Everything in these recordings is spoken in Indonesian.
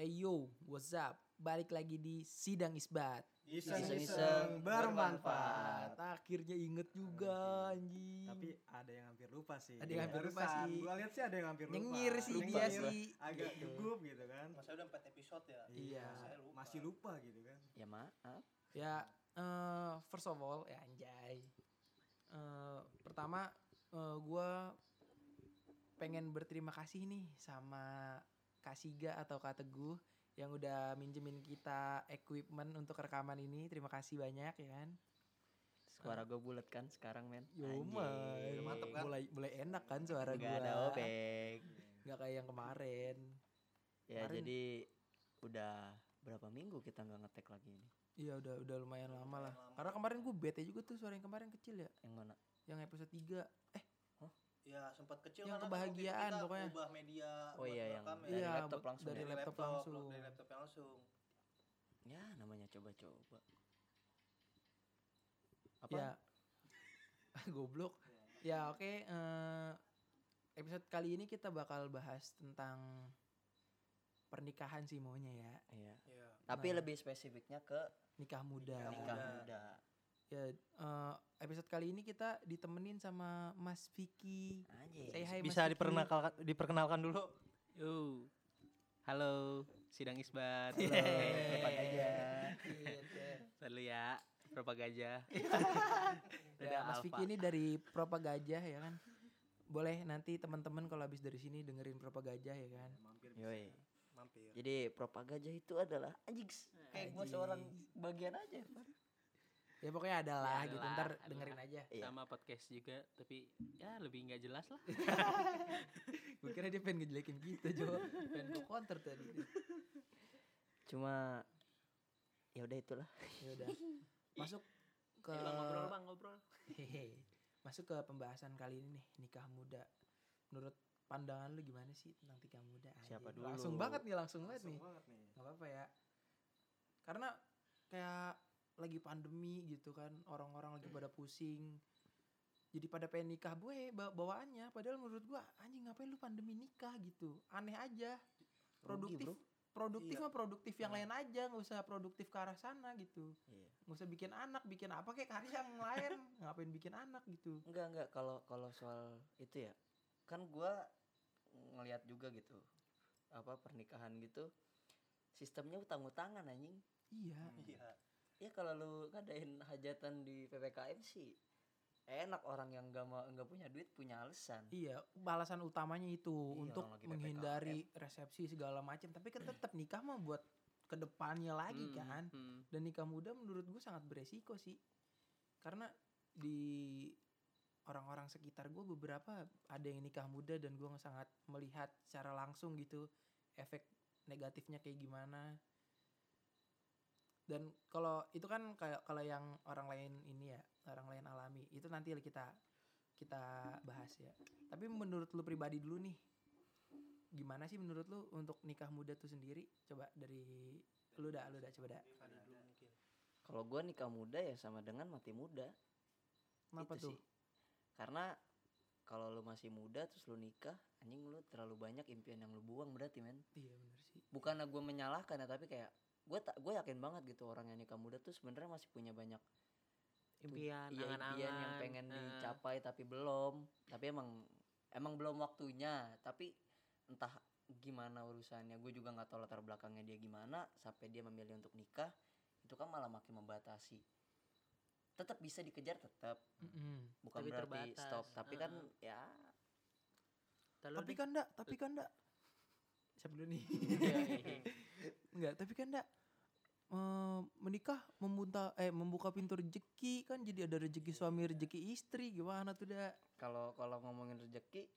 Hey yo, what's up? Balik lagi di Sidang Isbat. Iseng-iseng bermanfaat. Akhirnya inget juga anjing. Tapi ada yang hampir lupa sih. Ada yang hampir lupa sih. Gua lihat sih ada yang hampir lupa. Nyengir sih Lupa dia gitu. sih. Agak gugup gitu kan. Masa udah 4 episode ya? Iya. Saya lupa. Masih lupa gitu kan. Ya maaf. Ya, eh, first of all, ya anjay. Eh, pertama, eh, gua pengen berterima kasih nih sama Kak Siga atau Kak Teguh yang udah minjemin kita equipment untuk rekaman ini. Terima kasih banyak ya kan. Suara gue bulat kan sekarang men. Yomai. Anjing. mantep kan? Mulai mulai enak kan suara Gak gua. ada obeng. Nggak kayak yang kemarin. Ya Kemarin- jadi udah berapa minggu kita nggak ngetek lagi ini. Iya udah udah lumayan lama lah. Karena kemarin gue bete juga tuh suara yang kemarin kecil ya. Yang mana? Yang episode 3. Eh, Ya sempat kecil Yang kan kebahagiaan kita pokoknya. ubah media Oh buat iya, yang rekam ya. dari Iya, laptop langsung. dari ya? Dari laptop laptop, langsung. dari laptop yang langsung. Ya namanya coba-coba. Apa? ya. Goblok. Ya oke. eh, episode kali ini kita bakal bahas tentang pernikahan sih maunya ya. Iya. Iya. Tapi lebih spesifiknya ke Nikah muda. nikah muda. Ya eh, episode kali ini kita ditemenin sama Mas Vicky. Say hi, Mas Bisa Vicky. diperkenalkan diperkenalkan dulu. Yo, halo, sidang isbat. aja. Selalu ya, propagaja. Ya, Mas Vicky ini dari Propa Gajah ya kan. Boleh nanti teman-teman kalau habis dari sini dengerin Propa Gajah ya kan. Mampir. Yoi. Mampir. Jadi propaganda itu adalah anjing kayak gue seorang bagian aja. Ya pokoknya ada lah Ya, gitu. adalah, Ntar adalah. dengerin aja. Iya. Sama podcast juga, tapi ya lebih nggak jelas lah. Gue kira dia pengen ngejelekin kita Jo. pengen gue counter tadi. Cuma ya udah itulah. Ya udah. Masuk ke bang, ngobrol bang, ngobrol. Hehe. Masuk ke pembahasan kali ini nih, nikah muda. Menurut pandangan lu gimana sih tentang nikah muda? Siapa dulu? Langsung banget nih, langsung banget Langsung nih. banget nih. Gak apa-apa ya. Karena kayak lagi pandemi gitu kan, orang-orang lagi pada pusing. Jadi pada pengen nikah gue ba- bawaannya padahal menurut gua anjing ngapain lu pandemi nikah gitu. Aneh aja. Produktif bro. produktif mah produktif yang lain aja, nggak usah produktif ke arah sana gitu. Iya. Nggak usah bikin anak, bikin apa kayak karya yang lain. Ngapain bikin anak gitu. Enggak enggak kalau kalau soal itu ya kan gua ngelihat juga gitu apa pernikahan gitu sistemnya utang-utangan anjing. Iya. Iya. Ya kalau lu ngadain hajatan di PPKM sih enak orang yang nggak mau nggak punya duit punya alasan. Iya, balasan utamanya itu Iya, untuk menghindari resepsi segala macam. Tapi kan tetap nikah mah buat ke depannya lagi Hmm, kan. hmm. Dan nikah muda menurut gue sangat beresiko sih. Karena di orang-orang sekitar gue beberapa ada yang nikah muda dan gue sangat melihat secara langsung gitu efek negatifnya kayak gimana. Dan kalau itu kan kayak kalau yang orang lain ini ya, orang lain alami, itu nanti kita kita bahas ya. Tapi menurut lu pribadi dulu nih, gimana sih menurut lu untuk nikah muda tuh sendiri? Coba dari lu dah, lu dah coba dah. Kalau gua nikah muda ya sama dengan mati muda. Kenapa Itu tuh? sih. Karena kalau lu masih muda terus lu nikah, anjing lu terlalu banyak impian yang lu buang berarti men. Iya bener sih. Bukannya gue menyalahkan ya tapi kayak gue tak gue yakin banget gitu orang yang nikah muda tuh sebenarnya masih punya banyak Impian, iya, angan-angan. impian yang pengen eh. dicapai tapi belum. Tapi emang emang belum waktunya. Tapi entah gimana urusannya, gue juga nggak tahu latar belakangnya dia gimana sampai dia memilih untuk nikah. Itu kan malah makin membatasi. Tetap bisa dikejar tetap, Mm-mm. bukan Tapi berarti terbatas. stop. Tapi kan ya Lalu Tapi kan enggak, tapi kan enggak. Siapa dulu nih? Enggak, tapi kan enggak. Eh, menikah membuka eh membuka pintu rezeki kan jadi ada rezeki suami rezeki istri gimana tuh dah kalau kalau ngomongin rezeki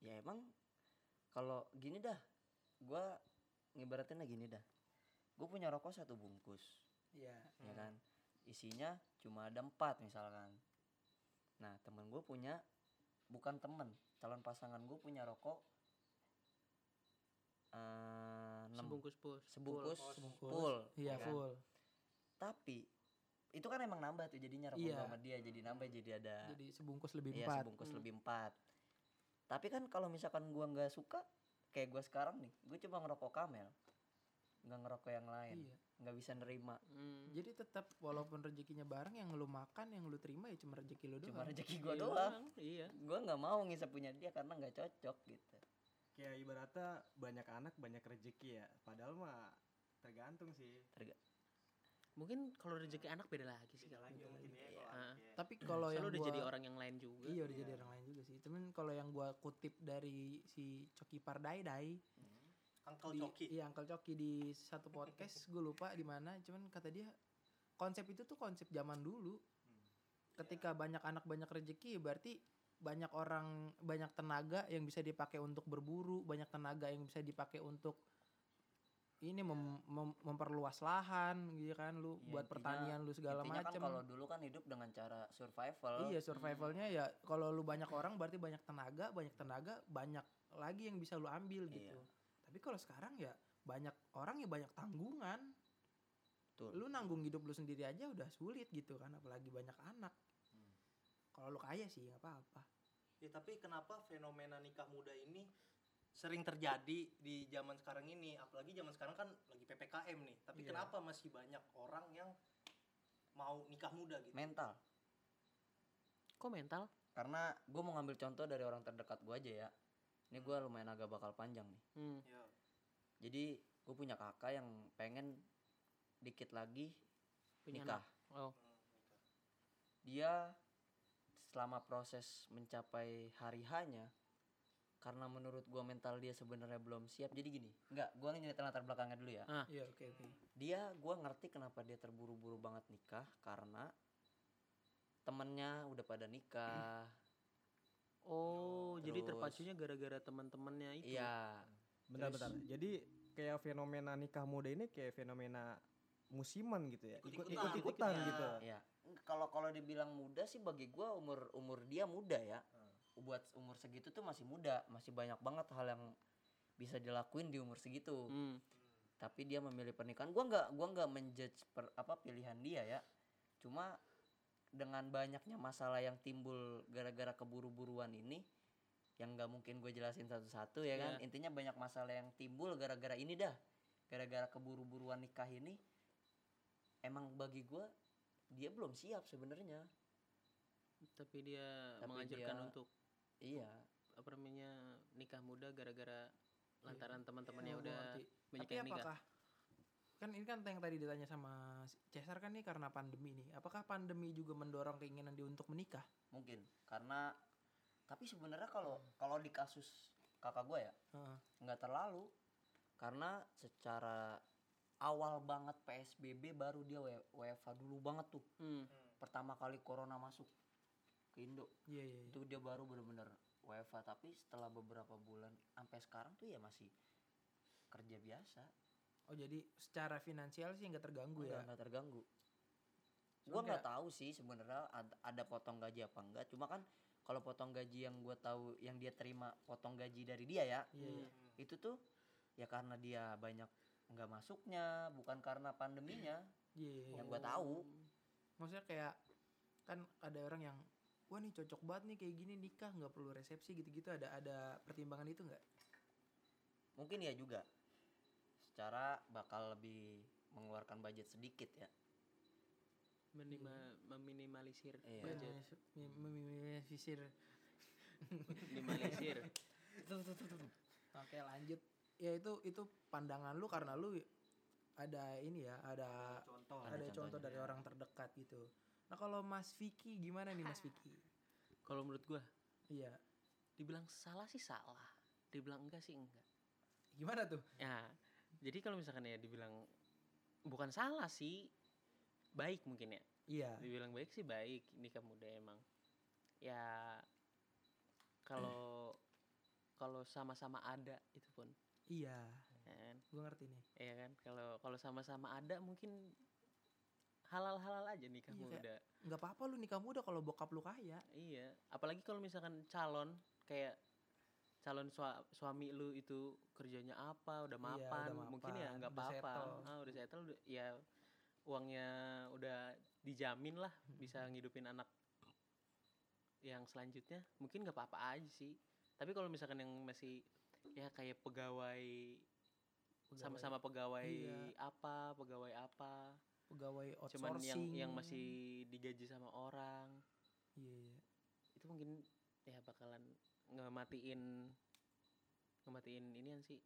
ya emang kalau gini dah gua ngibaratinnya gini dah. Gue punya rokok satu bungkus Iya. ya kan? Isinya cuma ada empat misalkan. Nah temen gue punya bukan temen calon pasangan gue punya rokok eh, enam sebungkus pus. sebungkus Sebungkus. full Iya ya kan? full. tapi itu kan emang nambah tuh jadinya rokok Iya. gua sama dia jadi nambah jadi ada Jadi sebungkus lebih Iya empat. sebungkus lebih empat. Tapi kan kalau misalkan gua nggak suka, kayak gue sekarang nih gue cuma ngerokok kamel nggak ngerokok yang lain Iya. nggak bisa nerima Hmm. Jadi tetap walaupun rezekinya bareng yang lu makan yang lu terima ya cuma rezeki lu doang. cuma rezeki gue Iya doang Iya. gue nggak mau ngisap punya dia karena nggak cocok gitu Kayak ibaratnya banyak anak banyak rezeki ya. Padahal mah tergantung sih. Mungkin kalau rezeki anak beda lagi sih. Beda lagi mungkin ya kalau anak ya. Tapi kalau yang udah gua, jadi orang yang lain juga. Iya udah jadi orang lain juga sih. Cuman kalau yang gua kutip dari si Coki Pardai Dai Uncle di, Coki. Iya Uncle Coki di satu podcast gue lupa di mana. Cuman kata dia konsep itu tuh konsep zaman dulu. Ketika banyak anak banyak rezeki berarti banyak orang banyak tenaga yang bisa dipakai untuk berburu, banyak tenaga yang bisa dipakai untuk ini mem- mem- memperluas lahan gitu kan lu Ya, buat intinya- pertanian lu segala intinya kan macam. kalau dulu kan hidup dengan cara survival Iya survivalnya ya kalau lu banyak orang berarti banyak tenaga, banyak tenaga banyak lagi yang bisa lu ambil gitu. Iya. Tapi kalau sekarang ya banyak orang ya banyak tanggungan. Betul. Lu nanggung hidup lu sendiri aja udah sulit gitu kan, apalagi banyak anak. Hmm. Kalau lu kaya sih nggak apa-apa. Ya tapi kenapa fenomena nikah muda ini sering terjadi di zaman sekarang ini? Apalagi zaman sekarang kan lagi PPKM nih. Tapi Iya. kenapa masih banyak orang yang mau nikah muda gitu? mental Kok mental? karena gue mau ngambil contoh dari orang terdekat gue aja ya ini gue lumayan agak bakal panjang nih Hmm. Ya. jadi gue punya kakak yang pengen dikit lagi Punya nikah anak. Oh. hmm, nikah. dia selama proses mencapai hari hanya karena menurut gua mental dia sebenarnya belum siap jadi gini nggak gua nyeritain latar belakangnya dulu ya Ah. Iya oke oke. dia gua ngerti kenapa dia terburu-buru banget nikah karena temennya udah pada nikah Oh, jadi Terus- terpacunya gara-gara teman-temannya itu. iya Bentar-bentar. Jadi kayak fenomena nikah muda ini kayak fenomena musiman gitu ya. Ikut-ikutan. Ikut-ikutan Ikut-ikutan. gitu. iya kalau kalau dibilang muda sih bagi gua umur umur dia muda ya buat umur segitu tuh masih muda masih banyak banget hal yang bisa dilakuin di umur segitu Hmm. tapi dia memilih pernikahan gua nggak gua nggak menjudge per, apa pilihan dia ya cuma dengan banyaknya masalah yang timbul gara-gara keburu-buruan ini yang nggak mungkin gue jelasin satu-satu ya kan Iya. intinya banyak masalah yang timbul gara-gara ini dah gara-gara keburu-buruan nikah ini emang bagi gua dia belum siap sebenarnya Tapi dia Tapi mengajarkan dia- untuk iya apa namanya nikah muda gara-gara lantaran teman-temannya Iya, udah ngerti. banyak Tapi yang nikah. apakah kan ini kan yang tadi ditanya sama Cesar kan nih karena pandemi nih. Apakah pandemi juga mendorong keinginan dia untuk menikah? mungkin karena tapi sebenarnya kalau kalau di kasus kakak gue ya Heeh. nggak terlalu karena secara awal banget PSBB baru dia W- WFH dulu banget tuh Hmm. pertama kali corona masuk ke Indo Iya iya. iya. itu dia baru bener-bener WFH tapi setelah beberapa bulan sampai sekarang tuh ya masih kerja biasa Oh jadi secara finansial sih nggak terganggu ya? nggak terganggu gua nggak tahu sih sebenarnya ada, ada potong gaji apa enggak cuma kan kalau potong gaji yang gua tahu yang dia terima potong gaji dari dia ya Iya iya. itu tuh ya karena dia banyak nggak masuknya bukan karena pandeminya Iya iya. yang gua tahu Maksudnya kayak kan ada orang yang wah nih cocok banget nih kayak gini nikah nggak perlu resepsi gitu-gitu ada ada pertimbangan itu nggak? mungkin ya juga secara bakal lebih mengeluarkan budget sedikit ya Menima- meminimalisir Iya. budget. Mem- Meminimalisir. Minimalisir. Oke lanjut. Ya itu itu pandangan lu karena lu ada ini ya ada Contoh. Ada ada, contoh dari ya. orang terdekat gitu. Nah kalau Mas Vicky gimana nih Mas Vicky? Kalau menurut gua Iya. dibilang salah sih salah. Dibilang enggak sih enggak. Gimana tuh? Ya, jadi kalau misalkan ya dibilang bukan salah sih, baik mungkin ya. Iya. Dibilang baik sih baik nikah muda emang. Ya kalau kalau sama-sama ada itu pun, Iya. ya kan? Gue ngerti nih. Iya kan? Kalau kalau sama-sama ada mungkin halal-halal aja nikah Iya, muda. Nggak apa-apa lu nikah muda kalau bokap lu kaya. Iya, apalagi kalau misalkan calon kayak calon sua- suami lu itu kerjanya apa, udah Iya, mapan, udah mungkin ya mapan, nggak udah apa-apa. Ah, udah settle, udah- ya uangnya udah dijamin lah bisa ngidupin anak yang selanjutnya, mungkin nggak apa-apa aja sih. Tapi kalau misalkan yang masih ya kayak pegawai Pegawai- sama-sama pegawai Iya. apa pegawai apa. Pegawai cuman yang outsourcing. yang masih digaji sama orang. Iya iya. itu mungkin ya bakalan ngematiin ngematiin inian sih.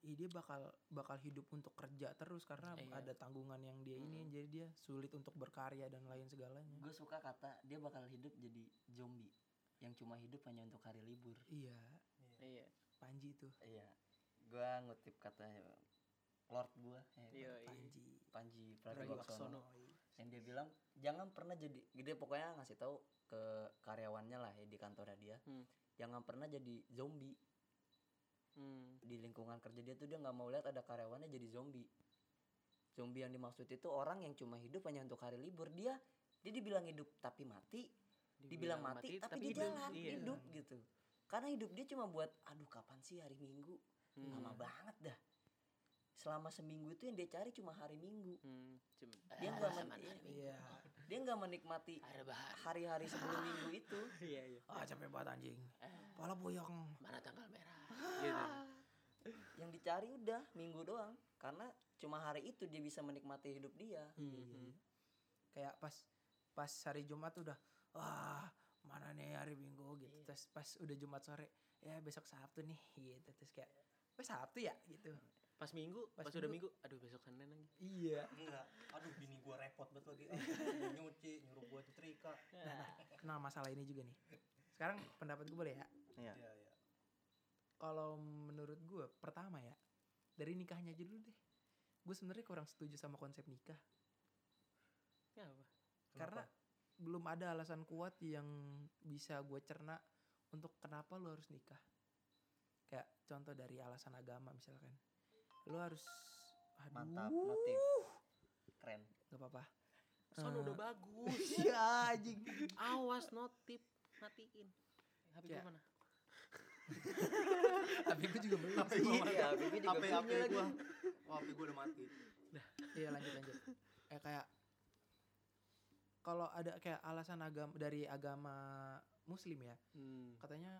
Ih, dia bakal bakal hidup untuk kerja terus karena Iya. ada tanggungan yang dia ini. Mm. jadi dia sulit untuk berkarya dan lain segalanya. Gue suka kata dia bakal hidup jadi zombie. Yang cuma hidup hanya untuk hari libur. Iya. Iya Panji tuh. Iya gue ngutip kata Lord gue iya iya Panji. Panji Pragiwaksono. Pragiwaksono yang dia bilang jangan pernah jadi dia pokoknya ngasih tahu ke karyawannya lah ya di kantornya dia Hmm. jangan pernah jadi zombie. Hmm. di lingkungan kerja dia tuh dia nggak mau lihat ada karyawannya jadi zombie. Zombie yang dimaksud itu orang yang cuma hidup hanya untuk hari libur. Dia dia dibilang hidup tapi mati dibilang mati, tapi, dia jalan iya. hidup gitu karena hidup dia cuma buat aduh kapan sih hari minggu? Hmm. lama banget dah. Selama seminggu itu yang dia cari cuma hari minggu. Hmm. Dia Ah, nggak men- Minggu. iya. Dia nggak menikmati hari-hari sebelum minggu itu. Iya iya. Ah capek banget anjing. Eh, pala boyong. Mana tanggal merah? Gitu. Yang dicari udah minggu doang. Karena cuma hari itu dia bisa menikmati hidup dia. Iya, iya, Mhm. iya. kayak pas pas hari Jumat udah wah mana nih hari Minggu? Gitu. Iya. terus pas udah Jumat sore ya besok Sabtu nih gitu. Terus kayak oh Sabtu ya? Gitu. Pas minggu? Pas pas, udah minggu. minggu? Aduh besok senin lagi. Iya. Enggak. Aduh bini gua repot banget lagi. Gua nyuci nyuruh gua nyetrika nah masalah ini juga nih. Sekarang pendapat gue boleh ya? Iya. Iya kalau menurut gue pertama ya dari nikahnya aja dulu deh. Gue sebenarnya kurang setuju sama konsep nikah. Ya apa karena belum ada alasan kuat yang bisa gue cerna untuk kenapa lo harus nikah. Kayak contoh dari alasan agama misalkan. Lo harus aduh, mantap notif. Keren. Nggak apa-apa. Son Eh, udah bagus. iya anjing. Awas notif. Matiin. HP Ya. mana? Tapi gue juga belum. HP sih gua mana? Iya, Bibi juga HP HP lagi. HP gua udah mati. Iya lanjut lanjut. Eh kayak kalau ada kayak alasan agama dari agama muslim ya hmm. katanya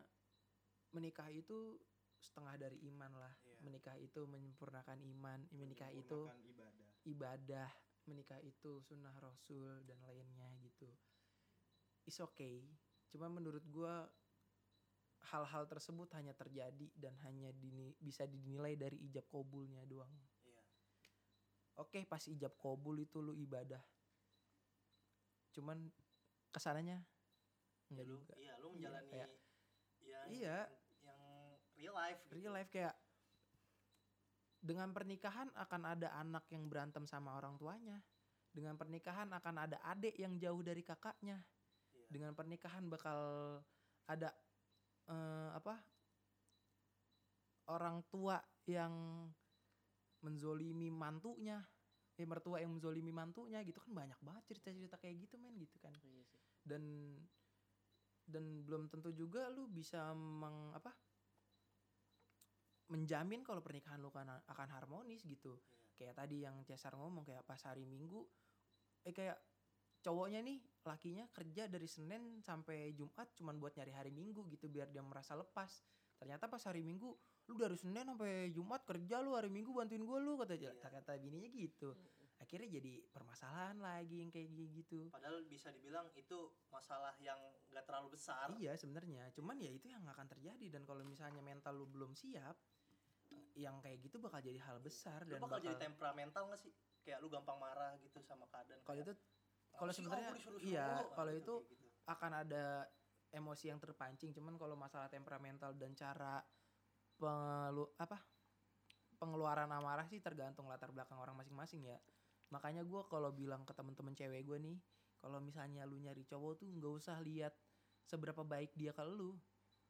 menikah itu setengah dari iman lah. Iya. menikah itu menyempurnakan iman menikah itu Menyempurnakan ibadah. ibadah menikah itu sunnah rasul dan lainnya gitu. Is okay. Cuma menurut gua hal-hal tersebut hanya terjadi dan hanya dini, bisa dinilai dari ijab kabulnya doang. Iya. Oke pas ijab kabul itu lu ibadah cuman ke sananya ya lu juga iya lu menjalani kayak- ya Iya. yang real life gitu. real life kayak dengan pernikahan akan ada anak yang berantem sama orang tuanya dengan pernikahan akan ada adik yang jauh dari kakaknya Iya. dengan pernikahan bakal ada eh, apa orang tua yang menzolimi mantunya eh mertua yang menzolimi mantunya gitu kan banyak banget cerita-cerita kayak gitu men gitu kan. Iya sih. Dan dan belum tentu juga lu bisa meng apa menjamin kalau pernikahan lu kan akan harmonis gitu. Iya. kayak tadi yang Cesar ngomong kayak pas hari Minggu eh kayak cowoknya nih lakinya kerja dari Senin sampai Jumat cuman buat nyari hari Minggu gitu biar dia merasa lepas. Ternyata pas hari Minggu lu dari Senin sampai Jumat kerja lu hari Minggu bantuin gue lu kata Iya. kata bininya gitu akhirnya jadi permasalahan lagi yang kayak gitu padahal bisa dibilang itu masalah yang gak terlalu besar Iya sebenarnya, cuman ya itu yang akan terjadi dan kalau misalnya mental lu belum siap, yang kayak gitu bakal jadi hal besar lu dan bakal, bakal, jadi temperamental gak sih kayak lu gampang marah gitu sama keadaan kalau itu kalau "Apa sih, sebenarnya- oh, iya, mulu?" kalau itu kayak gitu. akan ada emosi yang terpancing. Cuman kalau masalah temperamental dan cara pengelu apa pengeluaran amarah sih tergantung latar belakang orang masing-masing ya. Makanya gua kalau bilang ke temen-temen cewek gue nih, kalau misalnya lu nyari cowok tuh nggak usah lihat seberapa baik dia ke lu.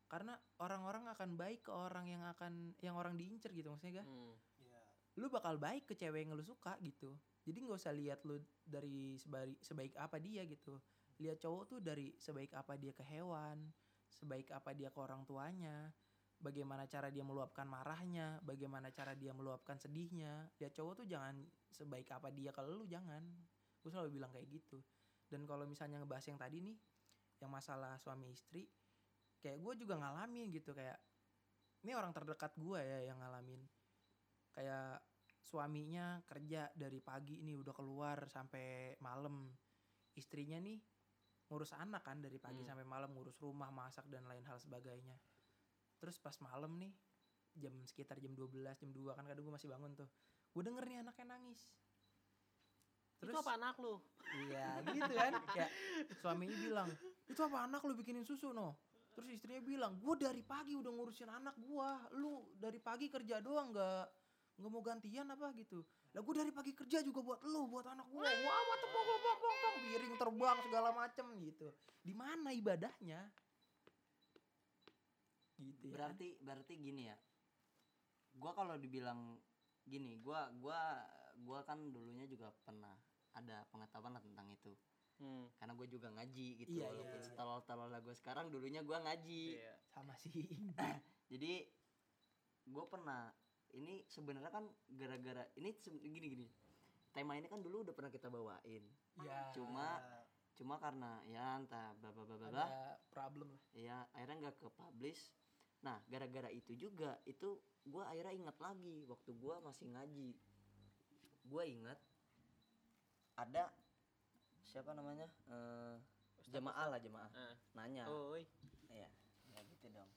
Karena orang-orang akan baik ke orang yang akan yang orang diincer gitu maksudnya gak? hmm. Iya. lu bakal baik ke cewek yang lu suka gitu jadi nggak usah lihat lu dari sebaik sebaik apa dia gitu lihat cowok tuh dari sebaik apa dia ke hewan sebaik apa dia ke orang tuanya bagaimana cara dia meluapkan marahnya bagaimana cara dia meluapkan sedihnya. Lihat cowok tuh jangan sebaik apa dia ke lu jangan. Gue selalu bilang kayak gitu. Dan kalau misalnya ngebahas yang tadi nih yang masalah suami istri kayak gue juga ngalamin gitu kayak ini orang terdekat gue ya yang ngalamin. Kayak suaminya kerja dari pagi ini udah keluar sampai malam. Istrinya nih ngurus anak kan dari pagi Hmm. sampai malam ngurus rumah masak dan lain hal sebagainya terus pas malam nih jam sekitar jam 12 jam 2 kan kadang gue masih bangun tuh. Gue denger nih anaknya nangis. Itu apa anak lu? Iya gitu kan. Kayak suaminya bilang Itu apa anak lu bikinin susu no? Terus istrinya bilang Gue dari pagi udah ngurusin anak gua. Lu dari pagi kerja doang gak nggak mau gantian apa gitu. Lah gue dari pagi kerja juga buat lu Buat anak gua. Wah wah tepung tepung tepung tepung Piring terbang segala macem gitu. Di mana ibadahnya gitu ya. Berarti berarti gini ya. Gua kalau dibilang gini gua gua gua kan dulunya juga pernah ada pengetahuan lah tentang itu. Hmm. karena gue juga ngaji gitu Iya, walaupun iya. setolol tolol gue sekarang dulunya gua ngaji. Iya. sama sih. Jadi gue pernah ini sebenarnya kan gara-gara ini gini gini. Tema ini kan dulu udah pernah kita bawain. Ya Cuma- cuma karena ya entah bla bla bla bla problem lah. Ya akhirnya nggak ke publish nah gara-gara itu juga itu gue akhirnya ingat lagi waktu gue masih ngaji. Gue ingat ada siapa namanya eh jemaah lah jemaah. Ah. nanya. Oi, iya ya gitu dong.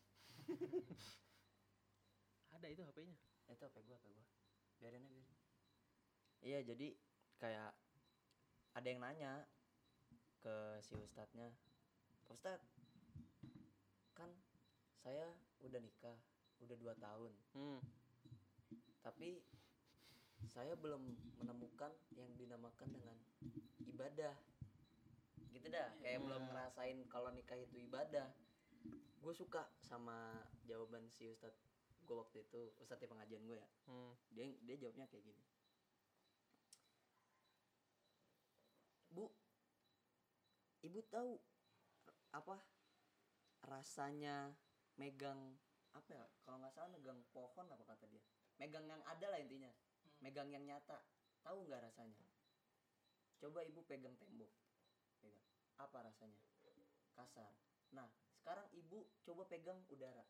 Ada itu HP-nya. itu apa gue apa gue biarin aja biarin. Iya jadi kayak ada yang nanya ke si ustadznya "Pak ustadz kan saya udah nikah udah dua tahun. Hmm. tapi saya belum menemukan yang dinamakan dengan ibadah. Gitu dah kayak belum ngerasain kalau nikah itu ibadah. Gue suka sama jawaban si ustadz gue waktu itu ustadz di pengajian gue ya. Hmm. dia dia jawabnya kayak gini. Bu ibu tahu apa rasanya megang apa ya kalau nggak salah megang pohon apa kata dia? Megang yang ada lah intinya. Megang yang nyata. Tahu nggak rasanya? Coba ibu pegang tembok. Pegang. Apa rasanya? Kasar. Nah sekarang ibu coba pegang udara.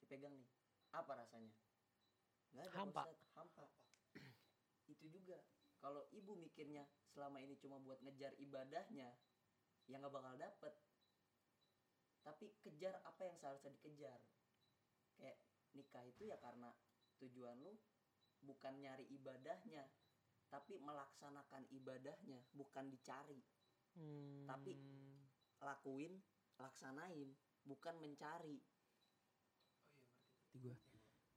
Dipegang nih. Apa rasanya? Nggak ada Hampa. Hampa. Itu juga. Kalau ibu mikirnya selama ini cuma buat ngejar ibadahnya ya nggak bakal dapet tapi kejar apa yang seharusnya dikejar. Kayak nikah itu ya karena tujuan lu bukan nyari ibadahnya tapi melaksanakan ibadahnya bukan dicari. Hmm. Tapi- lakuin laksanain bukan mencari. Gue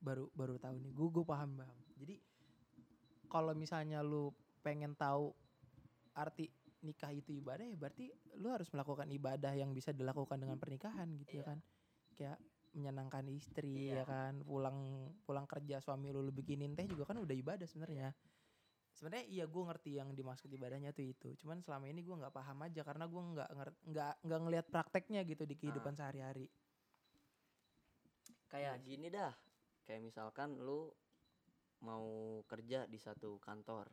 baru baru tahu nih. Gue gue paham paham. Jadi kalau misalnya lu pengen tahu arti nikah itu ibadah ya berarti lu harus melakukan ibadah yang bisa dilakukan dengan pernikahan gitu ya Iya. kan. Kayak menyenangkan istri ya Iya. kan pulang pulang kerja suami lu lu bikinin teh juga kan udah ibadah sebenarnya. Sebenarnya iya gue ngerti yang dimaksud ibadahnya tuh itu. Cuman selama ini gue nggak paham aja karena gue nggak nggak nggak ngelihat prakteknya gitu di kehidupan sehari-hari. Kayak Iya sih. gini dah. Kayak misalkan lu mau kerja di satu kantor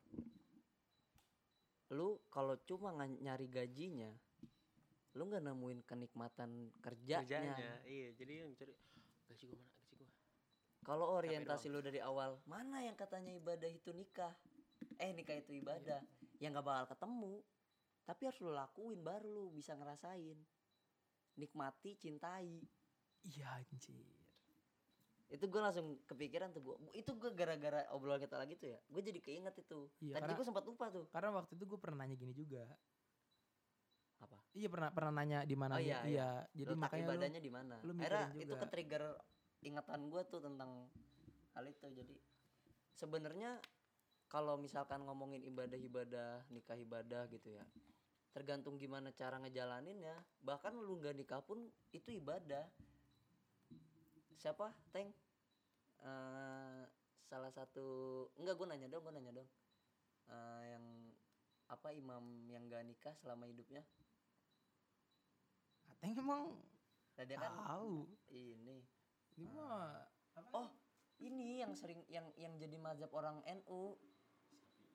lu kalau cuma nyari gajinya lu nggak nemuin kenikmatan kerjanya, Kerjanya. Iya, jadi yang cari gaji gua mana? Gaji gua. kalau orientasi lu dari awal mana yang katanya ibadah itu nikah? Eh nikah itu ibadah. Yang nggak bakal ketemu. Tapi harus lu lakuin baru lu bisa ngerasain. Nikmati cintai. Iya anjir itu gue langsung kepikiran tuh gua itu gue gara-gara obrolan kita lagi tuh ya gue jadi keinget itu Iya, tadi gue sempat lupa tuh Karena waktu itu gue pernah nanya gini juga. Apa? Iya pernah pernah nanya di mana Oh, ya. iya, Iya. Jadi letak makanya ibadahnya di mana akhirnya mikirin itu juga. ke trigger ingatan gue tuh tentang hal itu jadi sebenarnya kalau misalkan ngomongin ibadah-ibadah nikah ibadah gitu ya tergantung gimana cara ngejalaninnya bahkan lu nggak nikah pun itu ibadah siapa teng Eh, salah satu enggak gue nanya dong gue nanya dong Eh, yang apa imam yang gak nikah selama hidupnya Ateng emang tadi kan tahu. ini Ini mah apa? Oh, ini yang sering yang yang jadi mazhab orang NU.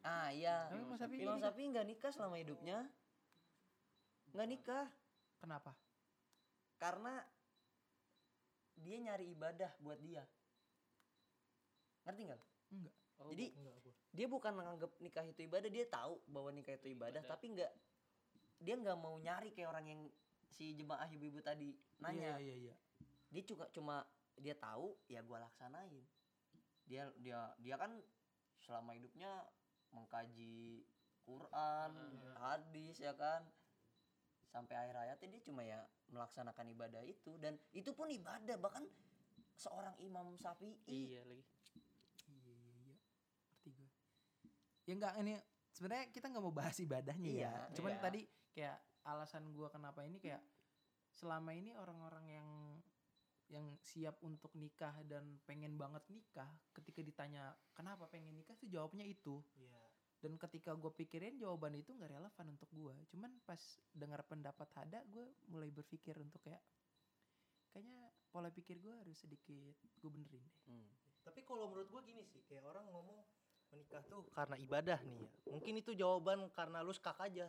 Ah, iya. Imam? Syafi'i nggak nikah selama hidupnya. Nggak nikah kenapa? karena dia nyari ibadah buat dia ngerti nggak Enggak. Oh, jadi Enggak dia bukan menganggap nikah itu ibadah dia tahu bahwa nikah itu ibadah, Ibadah. tapi nggak dia nggak mau nyari kayak orang yang si jemaah ibu-ibu tadi nanya Iya iya iya. dia juga cuma dia tahu ya gua laksanain dia dia dia kan selama hidupnya mengkaji Quran Ah. hadis ya kan sampai akhir hayatnya dia cuma ya melaksanakan ibadah itu dan itu pun ibadah bahkan seorang Imam Syafi'i Iya lagi. Iya iya iya. Ngerti gue. Ya enggak ini sebenarnya kita nggak mau bahas ibadahnya ya. Iya, Cuman iya. tadi kayak alasan gua kenapa ini kayak selama ini orang-orang yang yang siap untuk nikah dan pengen banget nikah ketika ditanya kenapa pengen nikah tuh jawabnya itu Iya. Dan ketika gue pikirin jawaban itu nggak relevan untuk gue cuman pas dengar pendapat Hada gue mulai berpikir untuk kayak kayaknya pola pikir gue harus sedikit gue benerin deh Hmm. Tapi kalau menurut gua gini sih, kayak orang ngomong menikah tuh karena ibadah nih ya. Mungkin itu jawaban karena lu skak aja.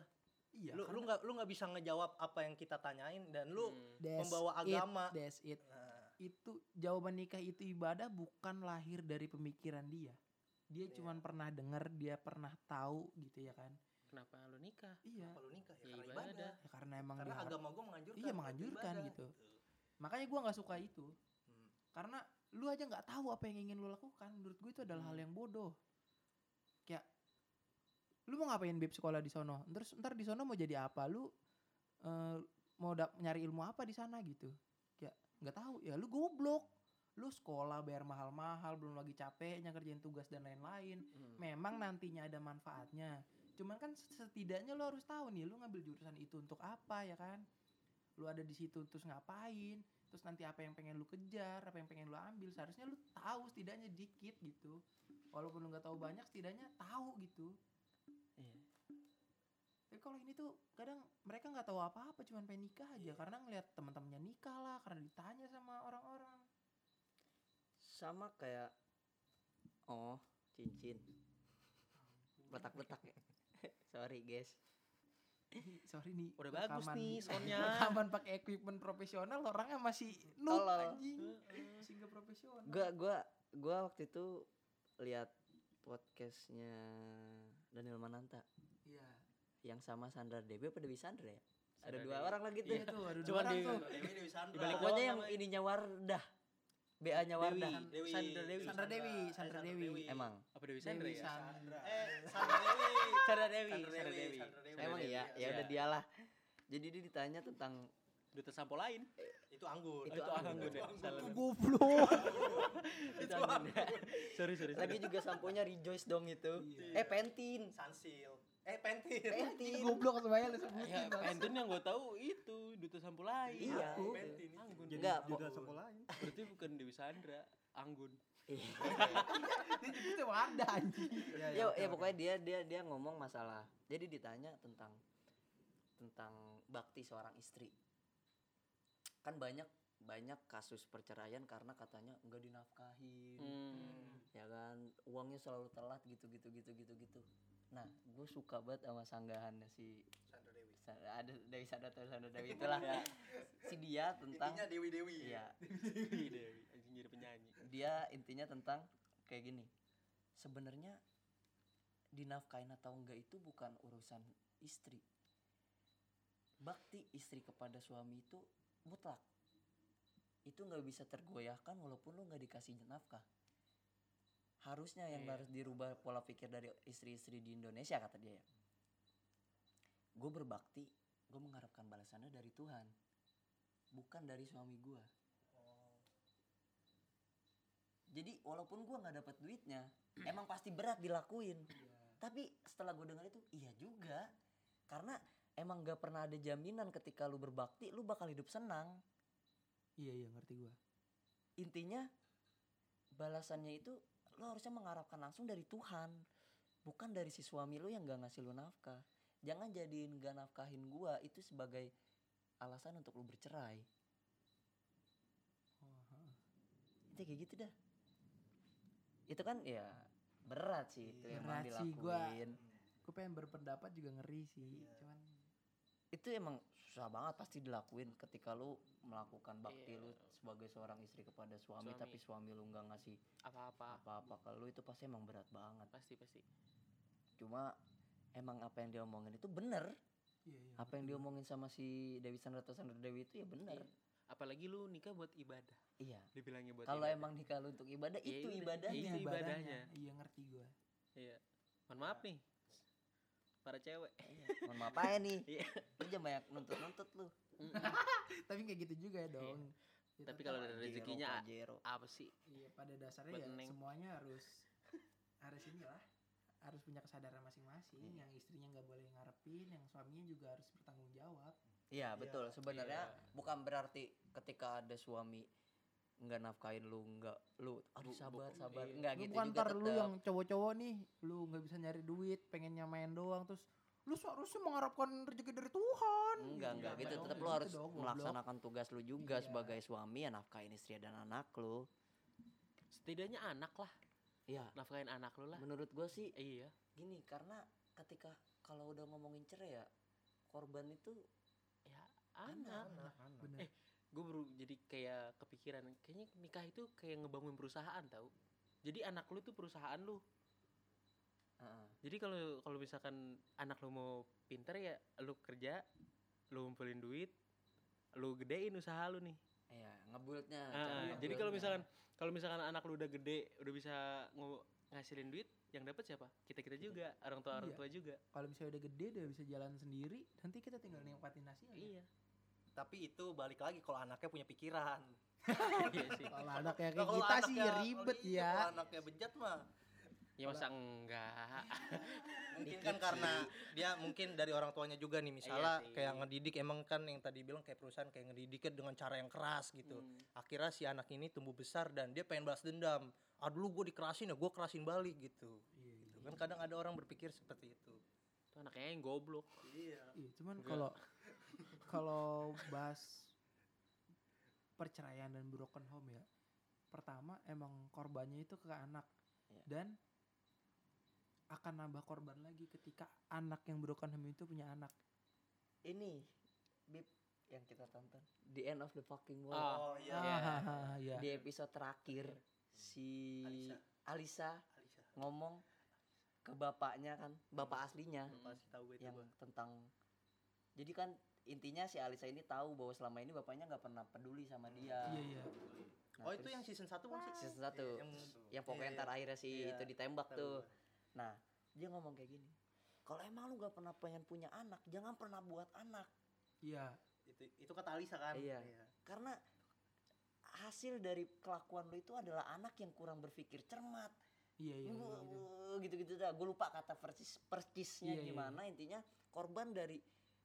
iya lu lu nggak lu nggak bisa ngejawab apa yang kita tanyain dan lu Hmm. membawa agama. that's it Nah, itu jawaban nikah itu ibadah bukan lahir dari pemikiran dia dia Iya. cuman pernah dengar dia pernah tahu gitu ya kan Kenapa lu nikah? iya kalau nikah ya, Ya, karena ibadah. ibadah. ya karena emang Karena diharap- agama gua menganjurkan. Iya, menganjurkan ibadah, gitu. makanya gua nggak suka itu Hmm. karena lu aja nggak tahu apa yang ingin lu lakukan menurut gue itu adalah hal yang bodoh kayak lu mau ngapain beb sekolah di sono terus ntar di sono mau jadi apa lu eh, mau dap- nyari ilmu apa di sana gitu kayak nggak tahu ya lu goblok lu sekolah bayar mahal-mahal belum lagi capeknya kerjain tugas dan lain-lain. Hmm. memang nantinya ada manfaatnya. Cuman kan setidaknya lu harus tahu nih lu ngambil jurusan itu untuk apa ya kan? Lu ada di situ terus ngapain? Terus nanti apa yang pengen lu kejar apa yang pengen lu ambil? Seharusnya lu tahu setidaknya dikit gitu. Walaupun lu nggak tahu banyak setidaknya tahu gitu. Iya. tapi kalau ini tuh kadang mereka nggak tahu apa-apa cuman pengen nikah aja. Karena ngeliat teman-temannya nikah lah karena ditanya sama orang-orang sama kayak oh cincin. Letak-letak ya. Sorry guys. Sorry nih Udah bagus rekaman- nih soundnya. rekaman pakai equipment profesional orangnya masih noob Tolol. anjing. Masih nggak profesional. Gua gua gua waktu itu lihat podcastnya Daniel Mananta. Iya. Yang sama Sandra Dewi apa Dewi Sandra ya? Ada Sandra dua Dewi. orang lagi tuh. Iya tuh ada dua Cuman orang di- tuh Dewi Dewi Sandra. Dibalik pokoknya doang yang ininya Wardah BA nya Wardah Dewi. Sandra Dewi. Sandra Dewi, Sandra Dewi. emang Apa Dewi Sandra Dewi ya? Sandra Eh, Sandra Dewi. Sandra Dewi Sandra Sandra Dewi, Dewi Sandra Dewi. emang iya ya udah Iya. dialah jadi dia ditanya tentang Duta sampo lain. Itu anggur. Itu itu anggun ya. Tuh goblok itu anggun. Sorry sorry. lagi juga samponya Rejoice dong itu Iya. eh Pentin Sunsil. Eh, Pentin. Pentin goblok semuanya lu sebutin Ya. Pantun yang gue tahu itu Duta sampo lain. Iya. Aku. Pentin. itu. Anggun. Jadi sekolah lain. Berarti bukan Dewi Sandra, Anggun. Iya. dia nyebutnya Wardah anjing Iya, ya, oke, ya oke. pokoknya dia dia dia ngomong masalah jadi ditanya tentang tentang bakti seorang istri kan banyak banyak kasus perceraian karena katanya enggak dinafkahin Hmm. ya kan uangnya selalu telat gitu gitu gitu gitu gitu nah gue suka banget sama sanggahannya si Sandra Dewi. Ada Dewi Sandra atau Sandra Dewi itulah. Si dia tentang Intinya Dewi Dewi. iya. Dewi Dewi, anjing jadi penyanyi. dia intinya tentang kayak gini sebenarnya dinafkain atau enggak itu bukan urusan istri. Bakti istri kepada suami itu mutlak. Itu nggak bisa tergoyahkan walaupun lu nggak dikasih nafkah harusnya yang Iya. harus dirubah pola pikir dari istri-istri di Indonesia kata dia ya. Gue berbakti gue mengharapkan balasannya dari Tuhan bukan dari suami gue jadi walaupun gua nggak dapat duitnya emang pasti berat dilakuin. Tapi setelah gue dengar itu iya juga. Karena emang gak pernah ada jaminan ketika lu berbakti lu bakal hidup senang. Iya iya ngerti gua. Intinya balasannya itu lu harusnya mengharapkan langsung dari Tuhan bukan dari si suami lu yang gak ngasih lu nafkah. Jangan jadiin gak nafkahin gua itu sebagai alasan untuk lu bercerai. Itu kayak gitu dah. Itu kan ya berat sih itu Iya, emang berat sih, gua- dilakuin. Gue pengen berpendapat juga ngeri sih. Iya. cuman itu emang susah banget pasti dilakuin ketika lu melakukan bakti Iya. lu sebagai seorang istri kepada suami, Suami. tapi suami lu nggak ngasih apa-apa apa-apa ke lu itu pasti emang berat banget pasti pasti cuma emang apa yang dia omongin itu bener Iya, iya. apa yang diomongin sama si Dewi Sandra atau Sandra Dewi itu ya bener Iya. apalagi lu nikah buat ibadah iya dibilangnya buat kalau emang nikah lu untuk ibadah Ya itu ibadahnya itu ibadahnya. Iya ngerti gue. iya mohon maaf nih para cewek Iya. mohon maaf aja nih Iya. lu jangan banyak nuntut-nuntut lu Tapi kayak gitu juga ya dong. Ya, Iya. tapi kalau dari rezekinya Pajero. apa sih Iya pada dasarnya Buat ya Neng. semuanya harus harus inilah harus punya kesadaran masing-masing. Iya. Yang istrinya nggak boleh ngarepin, yang suaminya juga harus bertanggung jawab. Iya betul sebenarnya Iya. bukan berarti ketika ada suami nggak nafkain lu nggak lu aduh Bu- sabar sabar iya. nggak lu gitu bukan juga ntar lu yang cowok-cowok nih, lu nggak bisa nyari duit, pengen nyamain doang terus lu seharusnya mengharapkan rezeki dari Tuhan. enggak enggak Nggak gitu dong, tetap nggak lu gitu harus dong, goblok. melaksanakan tugas lu juga Iya. sebagai suami ya nafkain istri dan anak lu setidaknya anak lah iya nafkahin anak lu lah menurut gue sih iya gini karena ketika kalau udah ngomongin cerai ya korban itu ya anak Anak-anak. Bener. Eh, gue baru jadi kayak kepikiran kayaknya nikah itu kayak ngebangun perusahaan tau. Jadi anak lu tuh perusahaan lu. Heeh. jadi kalau kalau misalkan anak lu mau pinter ya lu kerja lu ngumpulin duit lu gedein usaha lu nih. Iya ngebuildnya cara jadi kalau misalkan kalau misalkan anak lu udah gede udah bisa ngu- ngasilin duit yang dapat siapa? Kita kita. juga orang tua orang Iya. tua juga. Kalau misalnya udah gede udah bisa jalan sendiri, nanti kita tinggal nikmatin hasilnya. iya Tapi itu balik lagi kalau anaknya punya pikiran. iya sih. Kalau anak kayak Nah, kita sih anaknya- ribet iya, ya. Kalau anaknya bejat mah. Ya masa enggak? Mungkin kan karena dia mungkin dari orang tuanya juga nih. Misalnya Iya kayak ngedidik emang kan yang tadi bilang kayak perusahaan kayak ngedidiknya dengan cara yang keras gitu. Hmm. akhirnya si anak ini tumbuh besar dan dia pengen balas dendam. Ah dulu gue dikerasin ya gue kerasin balik gitu. Iya, Gitu kan kadang ada orang berpikir seperti itu. Tuh anaknya yang goblok. Iya Iya, cuman kalau kalau bahas perceraian dan broken home ya, pertama emang korbannya itu ke anak Iya. dan akan nambah korban lagi ketika anak yang broken home itu punya anak. ini bib yang kita tonton the end of the fucking world Ah. oh iya Ah, iya. di episode terakhir si Alisa. Alisa Alisa ngomong ke bapaknya kan bapak aslinya pasti tahu gue itu yang tentang jadi kan intinya si Alisa ini tahu bahwa selama ini bapaknya nggak pernah peduli sama dia. Iya, iya. Nah, oh itu yang season 1 bukan sih season satu. Yang, yang pokoknya iya, ntar akhirnya si Iya, itu ditembak tahu tuh. nah dia ngomong kayak gini kalau emang lu gak pernah pengen punya anak jangan pernah buat anak. Iya. itu itu kata Alisa kan? Iya. karena hasil dari kelakuan lu itu adalah anak yang kurang berpikir cermat. Iya, iya, iya, gitu. Gua- gitu-gitu dah. Gue lupa kata persis persisnya Iya, iya. gimana. Intinya korban dari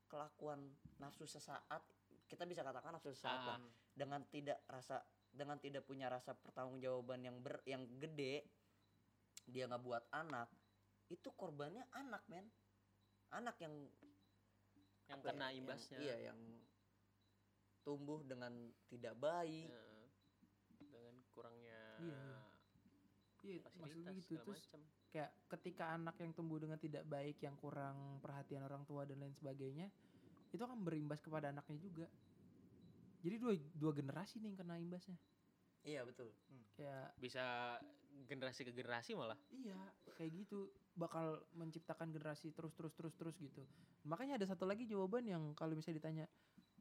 kelakuan nafsu sesaat kita bisa katakan nafsu sesaat lah. Ah, dengan tidak rasa dengan tidak punya rasa pertanggungjawaban yang ber yang gede dia nggak buat anak itu korbannya anak men. Anak yang yang ya, kena yang- imbasnya. iya yang tumbuh dengan tidak baik. Heeh. dengan kurangnya Iya, Iya, fasilitas maksudnya gitu. segala terus macam kayak ketika anak yang tumbuh dengan tidak baik yang kurang perhatian orang tua dan lain sebagainya itu akan berimbas kepada anaknya juga. Jadi dua dua generasi nih yang kena imbasnya. Iya betul. Kayak bisa generasi ke generasi malah. Iya kayak gitu. Bakal menciptakan generasi terus terus terus terus gitu. Makanya ada satu lagi jawaban yang kalau misalnya ditanya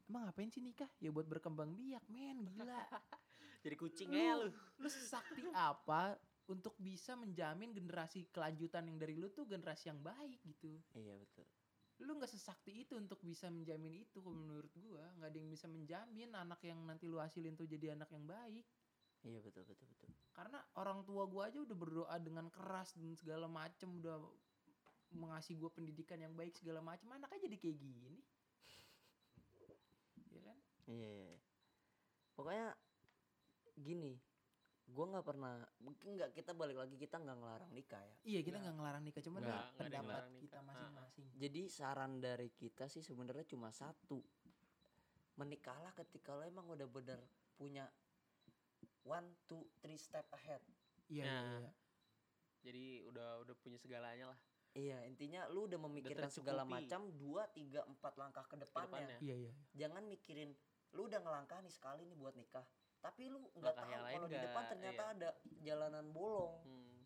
emang ngapain sih nikah? Ya buat berkembang biak men gila. Jadi kucing aja lu. Lu sakti apa untuk bisa menjamin generasi kelanjutan yang dari lu tuh generasi yang baik gitu. Iya betul. Lu nggak sesakti itu untuk bisa menjamin itu kalau menurut gua. Nggak ada yang bisa menjamin anak yang nanti lu hasilin tuh jadi anak yang baik. Iya betul betul betul. Karena orang tua gua aja udah berdoa dengan keras dan segala macem udah mengasih gua pendidikan yang baik segala macem anaknya jadi kayak gini. Ya kan? Iya, iya. iya. pokoknya gini gua nggak pernah mungkin nggak kita balik lagi kita nggak ngelarang nikah ya iya kita nggak ngelarang nikah cuman yang pendapat ngelarang kita masing-masing jadi saran dari kita sih sebenarnya cuma satu menikahlah ketika lo emang udah bener punya one two three step ahead iya iya Nah. iya jadi udah udah punya segalanya lah Iya, intinya lu udah memikirkan segala tercukupi. macam dua, tiga, empat langkah ke depannya. depannya. Iya iya. Jangan mikirin lu udah ngelangkah nih sekali nih buat nikah. Tapi lu nggak tahu yang lain kalau di depan ternyata iya. ada jalanan bolong. Hmm.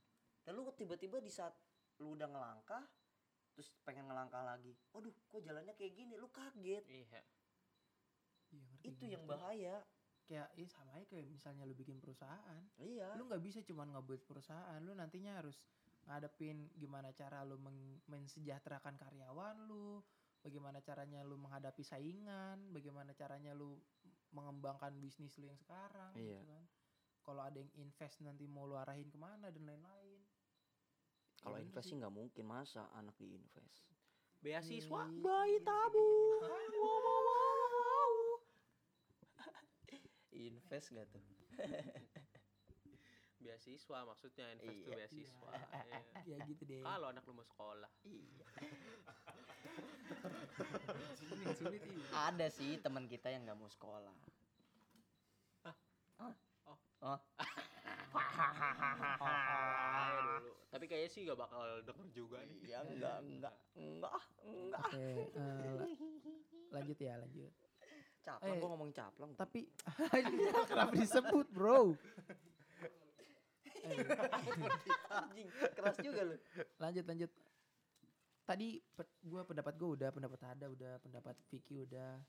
Dan lu tiba-tiba di saat lu udah ngelangkah terus pengen ngelangkah lagi. Waduh, kok jalannya kayak gini? Lu kaget. Iya. Iya, ngerti, Itu yang ngerti. bahaya. Kayak iya sama aja kayak misalnya lu bikin perusahaan. Iya. Lu nggak bisa cuman ngebuat perusahaan, lu nantinya harus ngadepin gimana cara lu meng- mensejahterakan karyawan lu, bagaimana caranya lu menghadapi saingan, bagaimana caranya lu mengembangkan bisnis lu yang sekarang Iya. gitu kan. Kalau ada yang invest nanti mau lu arahin ke mana dan lain-lain. Kalau gitu invest sih. nggak mungkin masa anak diinvest. Beasiswa. Iya. Bayi tabung. Invest gak tuh? Beasiswa maksudnya invest tuh Iya. beasiswa. Iya. ya gitu deh. Kalau anak lu mau sekolah. Iya. sulit sulit iya. Ada sih teman kita yang nggak mau sekolah. Oh. Oh. Dulu. Tapi kayaknya sih gak bakal denger juga nih. Iya enggak enggak enggak enggak. Oke, eh, la- lanjut ya lanjut. Caplang Eh, gua ngomong caplang. Tapi kenapa disebut bro? Anjing, keras juga lu. lanjut lanjut. Tadi pe- gua pendapat gua udah, pendapat Ada udah, pendapat Vicky udah.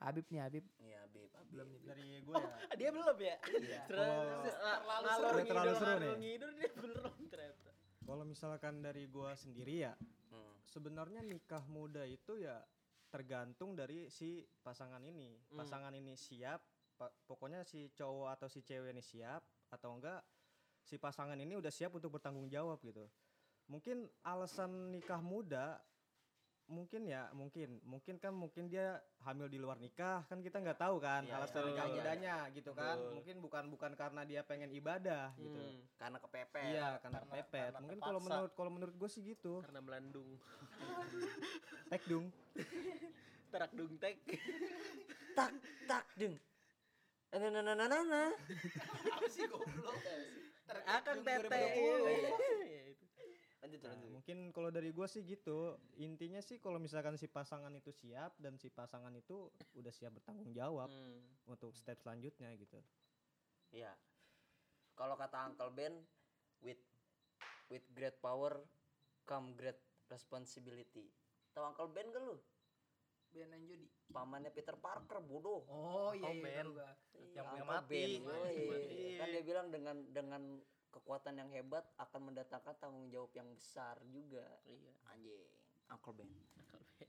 Habib nih Habib. Iya, Beb. Belum nih. Dari gue ya. Dia belum ya? Iya. Terus Kalau- ngalor Udah terlalu seru nih. ngidul dia belum ternyata. Kalau misalkan dari gua sendiri ya, Hmm. sebenarnya nikah muda itu ya tergantung dari si pasangan ini. Hmm. Pasangan ini siap, pa- pokoknya si cowok atau si cewek ini siap atau enggak si pasangan ini udah siap untuk bertanggung jawab gitu. Mungkin alasan nikah muda mungkin ya mungkin mungkin kan mungkin dia hamil di luar nikah kan kita nggak tahu kan Iya, alasan iya. nikah Betul. mudanya gitu kan Betul. mungkin bukan bukan karena dia pengen ibadah gitu Hmm, Karena kepepet. iya karena karena- kepepet karena mungkin kalau menurut kalau menurut gue sih gitu karena melandung. tek dung Terak dung tek. Tak tak deng. Nah nah nah nah nah. nah. Apa sih goblok? Akan tete. 2020. Iya, itu. Lanjut Nah, lanjut. mungkin kalau dari gue sih gitu intinya sih kalau misalkan si pasangan itu siap dan si pasangan itu udah siap bertanggung jawab Hmm. untuk step selanjutnya gitu Iya. Kalau kata Uncle Ben, with with great power come great responsibility. Tahu Uncle Ben gak lu? Ben and Jody. Pamannya Peter Parker, bodoh. Oh iya Oh, iya Ben. Yang Iya, punya Uncle mati. Ben, mati. Kan dia bilang dengan dengan kekuatan yang hebat akan mendatangkan tanggung jawab yang besar juga. Iya. Anjing, Uncle Ben. Akal be.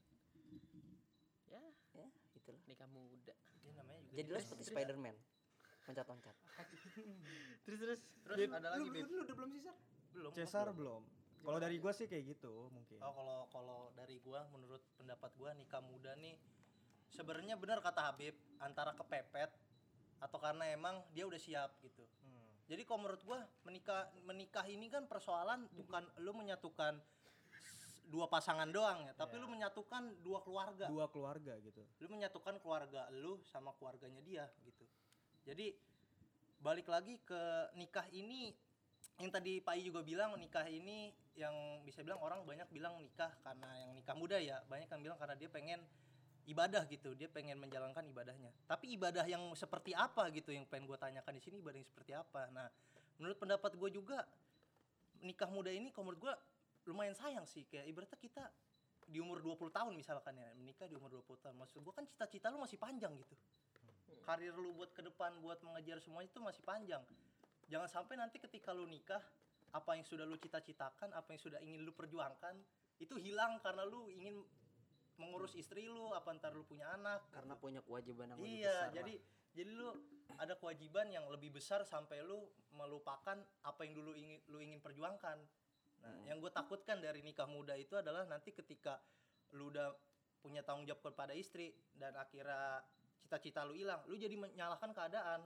Ya, Ya, itulah. nikah muda. Dia namanya juga Jadilah seperti Spider-Man. Loncat-loncat. Terus terus. Terus ada lagi Lu, lu, lu udah belum? Belum. Cesar belum. Kalau dari gue sih kayak gitu mungkin Oh kalau kalau dari gua menurut pendapat gua nikah muda nih sebenarnya benar kata Habib antara kepepet atau karena emang dia udah siap gitu. Hmm. Jadi kalau menurut gua menikah menikah ini kan persoalan bukan lu menyatukan dua pasangan doang ya, tapi Iya. lu menyatukan dua keluarga. dua keluarga gitu Lu menyatukan keluarga lu sama keluarganya dia gitu. Jadi balik lagi ke nikah ini yang tadi Pak I juga bilang nikah ini yang bisa bilang orang banyak bilang nikah karena yang nikah muda ya. Banyak yang bilang karena dia pengen ibadah gitu. Dia pengen menjalankan ibadahnya. Tapi ibadah yang seperti apa gitu yang pengen gue tanyakan di sini ibadah yang seperti apa? Nah menurut pendapat gue juga nikah muda ini kalau menurut gue lumayan sayang sih. Kayak ibaratnya kita di umur 20 tahun misalkan ya menikah di umur 20 tahun. Maksud gue kan cita-cita lu masih panjang gitu. Karir lu buat ke depan buat mengejar semuanya itu masih panjang jangan sampai nanti ketika lu nikah apa yang sudah lu cita-citakan apa yang sudah ingin lu perjuangkan itu hilang karena lu ingin mengurus istri lu apa ntar lu punya anak Karena punya kewajiban yang lebih iya besar. jadi jadi lu ada kewajiban yang lebih besar sampai lu melupakan apa yang dulu ingin lu ingin perjuangkan nah Hmm. yang gue takutkan dari nikah muda itu adalah nanti ketika lu udah punya tanggung jawab kepada istri dan akhirnya cita-cita lu hilang lu jadi menyalahkan keadaan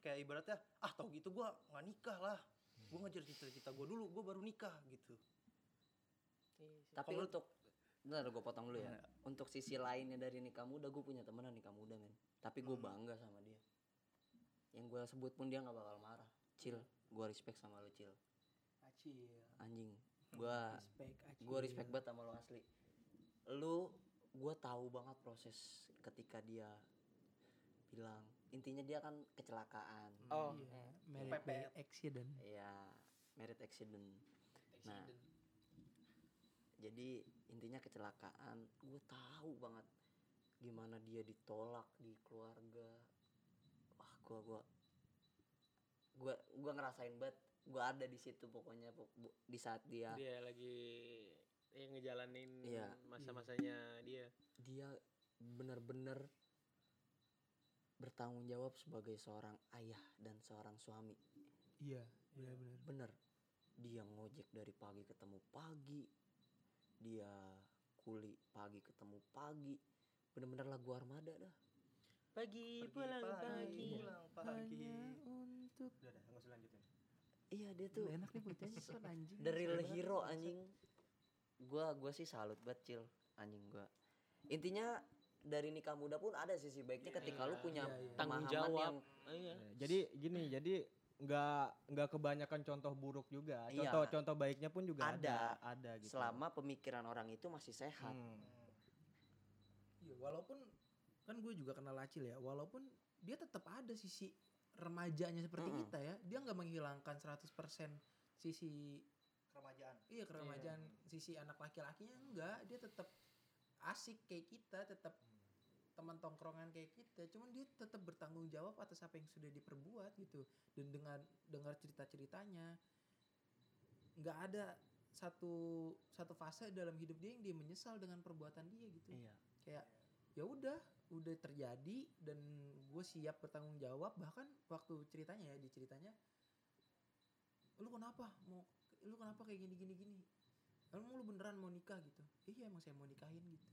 kayak ibaratnya ah tau gitu gua nggak nikah lah gue ngejar cita-cita gue dulu gue baru nikah gitu Tapi Kalau- untuk Bentar gue potong dulu ya. Iya. Untuk sisi lainnya dari nikah muda gue punya temenan nikah muda men. Tapi gue Hmm. bangga sama dia. Yang gue sebut pun dia nggak bakal marah. Cil, gue respect sama lu Cil. Acil. Anjing. gua Respect gue respect banget sama lo asli lu gue tahu banget proses ketika dia bilang intinya dia kan kecelakaan Oh, Iya, hmm. merit PPF. by accident. ya merit accident nah jadi intinya kecelakaan gue tahu banget gimana dia ditolak di keluarga wah gue gua gua gua ngerasain banget gue ada di situ pokoknya di saat dia dia lagi ya ngejalanin Iya. masa-masanya dia dia benar-benar bertanggung jawab sebagai seorang ayah dan seorang suami. Iya, benar-benar. bener dia ngojek dari pagi ketemu pagi. Dia kuli pagi ketemu pagi. Bener-bener lagu armada dah. Pagi Pergi pulang pagi, pagi. Pulang pagi. Hanya untuk Udah nggak usah lanjutin. iya dia Tuh, enak nih bocahnya son anjing. the real hero anjing. Gua gua sih salut banget cil. Anjing gua. Intinya dari nikah muda pun ada sisi baiknya ketika lu Iya, punya iya, iya. tanggung jawab yang iya. Jadi gini, jadi nggak nggak kebanyakan contoh buruk juga. Iya. Contoh contoh baiknya pun juga Ada. ada, ada gitu. selama pemikiran orang itu masih sehat Hmm. Iya, walaupun kan gue juga kenal Acil ya, walaupun dia tetap ada sisi remajanya seperti Mm-mm. kita ya, dia nggak menghilangkan 100% sisi Keremajaan. iya keremajaan sisi anak laki-lakinya enggak, dia tetap asik kayak kita, tetap teman tongkrongan kayak kita, cuman dia tetap bertanggung jawab atas apa yang sudah diperbuat gitu. Dan dengan dengar cerita-ceritanya nggak ada satu satu fase dalam hidup dia yang dia menyesal dengan perbuatan dia gitu. Iya. Kayak ya udah udah terjadi dan gue siap bertanggung jawab. Bahkan waktu ceritanya ya di ceritanya lu kenapa mau lu kenapa kayak gini gini gini emang lu beneran mau nikah gitu? Iya emang saya mau nikahin gitu.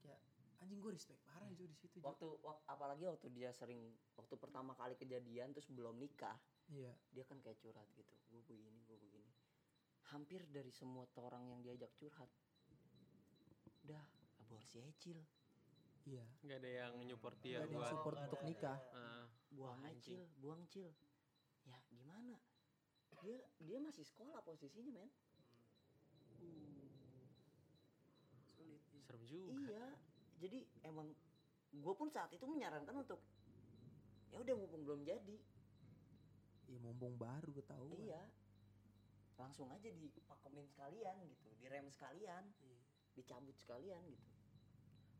Kayak anjing gue respect parah itu di situ waktu wak- apalagi waktu dia sering waktu pertama kali kejadian terus belum nikah iya. dia kan kayak curhat gitu. Gue begini gue begini. Hampir dari semua orang yang diajak curhat udah aborsi aja cil iya. Nggak ada yang nyupport dia Nggak ada yang buat support untuk nikah. Ah, buang Wah, aja anjing. cil buang cil ya gimana? Dia dia masih sekolah posisinya men sulit serem juga iya jadi emang gue pun saat itu menyarankan untuk ya udah mumpung belum jadi iya mumpung baru ketahuan iya langsung aja dipakemin sekalian gitu direm sekalian Iya. dicabut sekalian gitu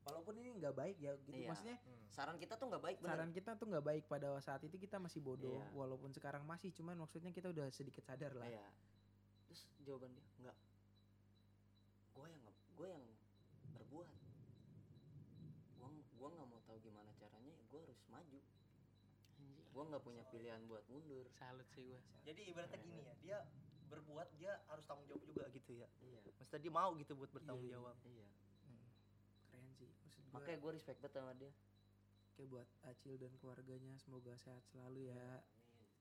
walaupun ini nggak baik ya gitu Iya. maksudnya saran kita tuh nggak baik bener saran kita tuh nggak baik pada saat itu kita masih bodoh Iya. walaupun sekarang masih cuman maksudnya kita udah sedikit sadar lah Iya. Terus jawaban dia nggak. Gue yang gue berbuat. Gue gua nggak mau tahu gimana caranya. Gue harus maju. Gue nggak punya pilihan buat mundur. salut sih gue Jadi ibaratnya gini ya, dia berbuat dia harus tanggung jawab juga gitu ya. Iya. Maksudnya dia mau gitu buat bertanggung Iya, iya. jawab. Iya. Hmm, keren sih maksud gue Makanya gue respect banget sama dia. kayak buat Acil dan keluarganya semoga sehat selalu ya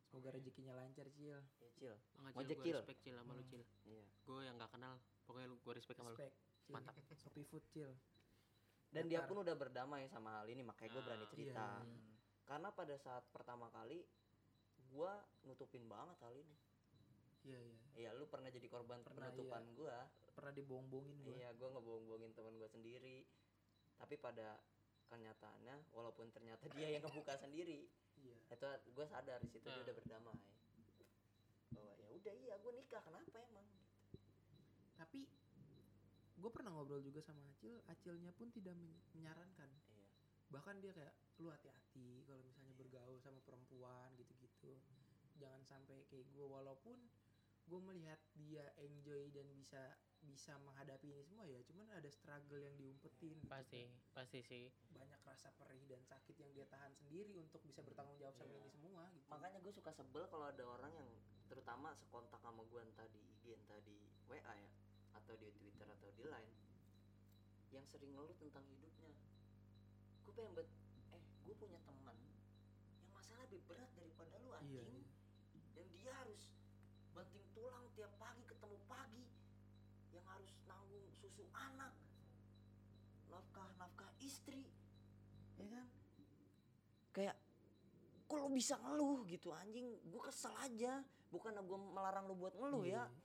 semoga rezekinya lancar Cil Ya cil. Gue Cil. respect cil sama lu cil Iya. gue yang gak kenal pokoknya lu gue respect sama lu respect Cil. Mantap. Shopee Food Cil Dan dia pun udah berdamai sama hal ini. Makanya gue berani Ah, cerita. iya, iya. Karena pada saat pertama kali gue nutupin banget hal ini. iya iya Iya, lu pernah jadi korban Pernah, penutupan gue. pernah dibohong-bohongin gue Iya, gue ngebohong-bohongin teman gue sendiri. Tapi pada kenyataannya, walaupun ternyata dia yang ngebuka sendiri, iya itu gue sadar di situ dia Ah. udah berdamai. Bahwa ya udah iya, gue nikah kenapa emang? tapi gue pernah ngobrol juga sama Acil Acilnya pun tidak men- menyarankan Iya. bahkan dia kayak lu hati-hati kalau misalnya bergaul sama perempuan gitu-gitu jangan sampai kayak gue walaupun gue melihat dia enjoy dan bisa bisa menghadapi ini semua ya cuman ada struggle yang diumpetin gitu pasti kan. pasti sih banyak rasa perih dan sakit yang dia tahan sendiri untuk bisa bertanggung jawab sama Iya. ini semua gitu Makanya gue suka sebel kalau ada orang yang terutama sekontak sama gue entah di IG entah di WA ya atau di Twitter atau di Line yang sering ngeluh tentang hidupnya. Gue pengen bet, eh gue punya teman yang masalah lebih berat daripada lu iya, anjing. iya. dan dia harus banting tulang tiap pagi ketemu pagi yang harus nanggung susu anak nafkah nafkah istri ya kan kayak kok lu bisa ngeluh gitu anjing gue kesel aja bukan gue melarang lu buat ngeluh ya Iya.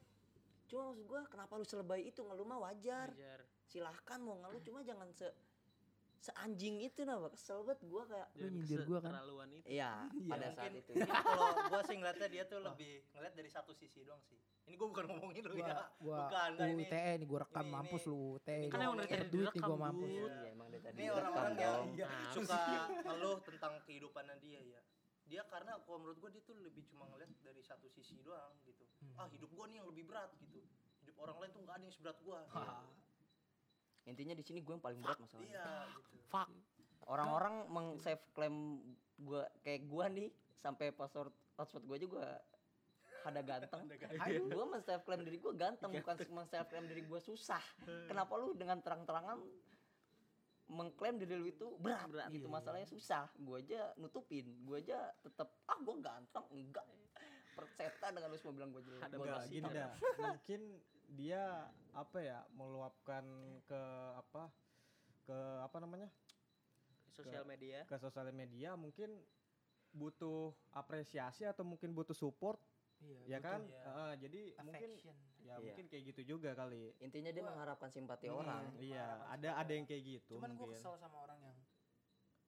Cuma maksud gua kenapa lu selebay itu ngeluh mah wajar Wajar. silahkan mau ngeluh cuma jangan se seanjing itu nah kesel banget gua kayak Lu nyindir gua kan? keterlaluan itu. iya Iya. pada saat itu kalau gua sih ngeliatnya dia tuh lebih ngeliat dari satu sisi doang sih. Ini gua bukan ngomongin lu Gua ya. gua Bukan, enggak ini. UTE nih gua rekam ini- mampus ini- lu UTE. ini gua kan emang dari tadi duit nih gua mampus. Iya emang dari tadi Ini orang-orang yang. Nah, suka ngeluh tentang kehidupannya dia ya. Dia karena kalau menurut gua dia tuh lebih cuma ngeliat dari satu sisi doang gitu. Hmm. Ah hidup gua nih yang lebih berat gitu. Hidup orang lain tuh nggak ada yang seberat gua. intinya di sini gue yang paling berat masalahnya Iya gitu. Fuck. orang-orang meng-save klaim gua kayak gua nih sampai password password gua aja gua ada ganteng. gua men-save klaim diri gua ganteng bukan men-save klaim diri gua susah. Kenapa lu dengan terang-terangan mengklaim diri lu itu berat, Berat. gitu Iya, masalahnya susah. Gua aja nutupin, gua aja tetap ah gua ganteng enggak. Perceta dengan lu semua bilang gua jelek. Pasti gini dah. Mungkin dia apa ya meluapkan ke apa ke apa namanya Sosial media. ke sosial media mungkin butuh apresiasi atau mungkin butuh support ya kan ya. Heeh, jadi mungkin Affection. ya Iya. mungkin kayak gitu juga kali Intinya dia Gua- mengharapkan simpati Hmm, orang. iya ada ada yang kayak gitu Cuman gue mungkin kesel sama orang yang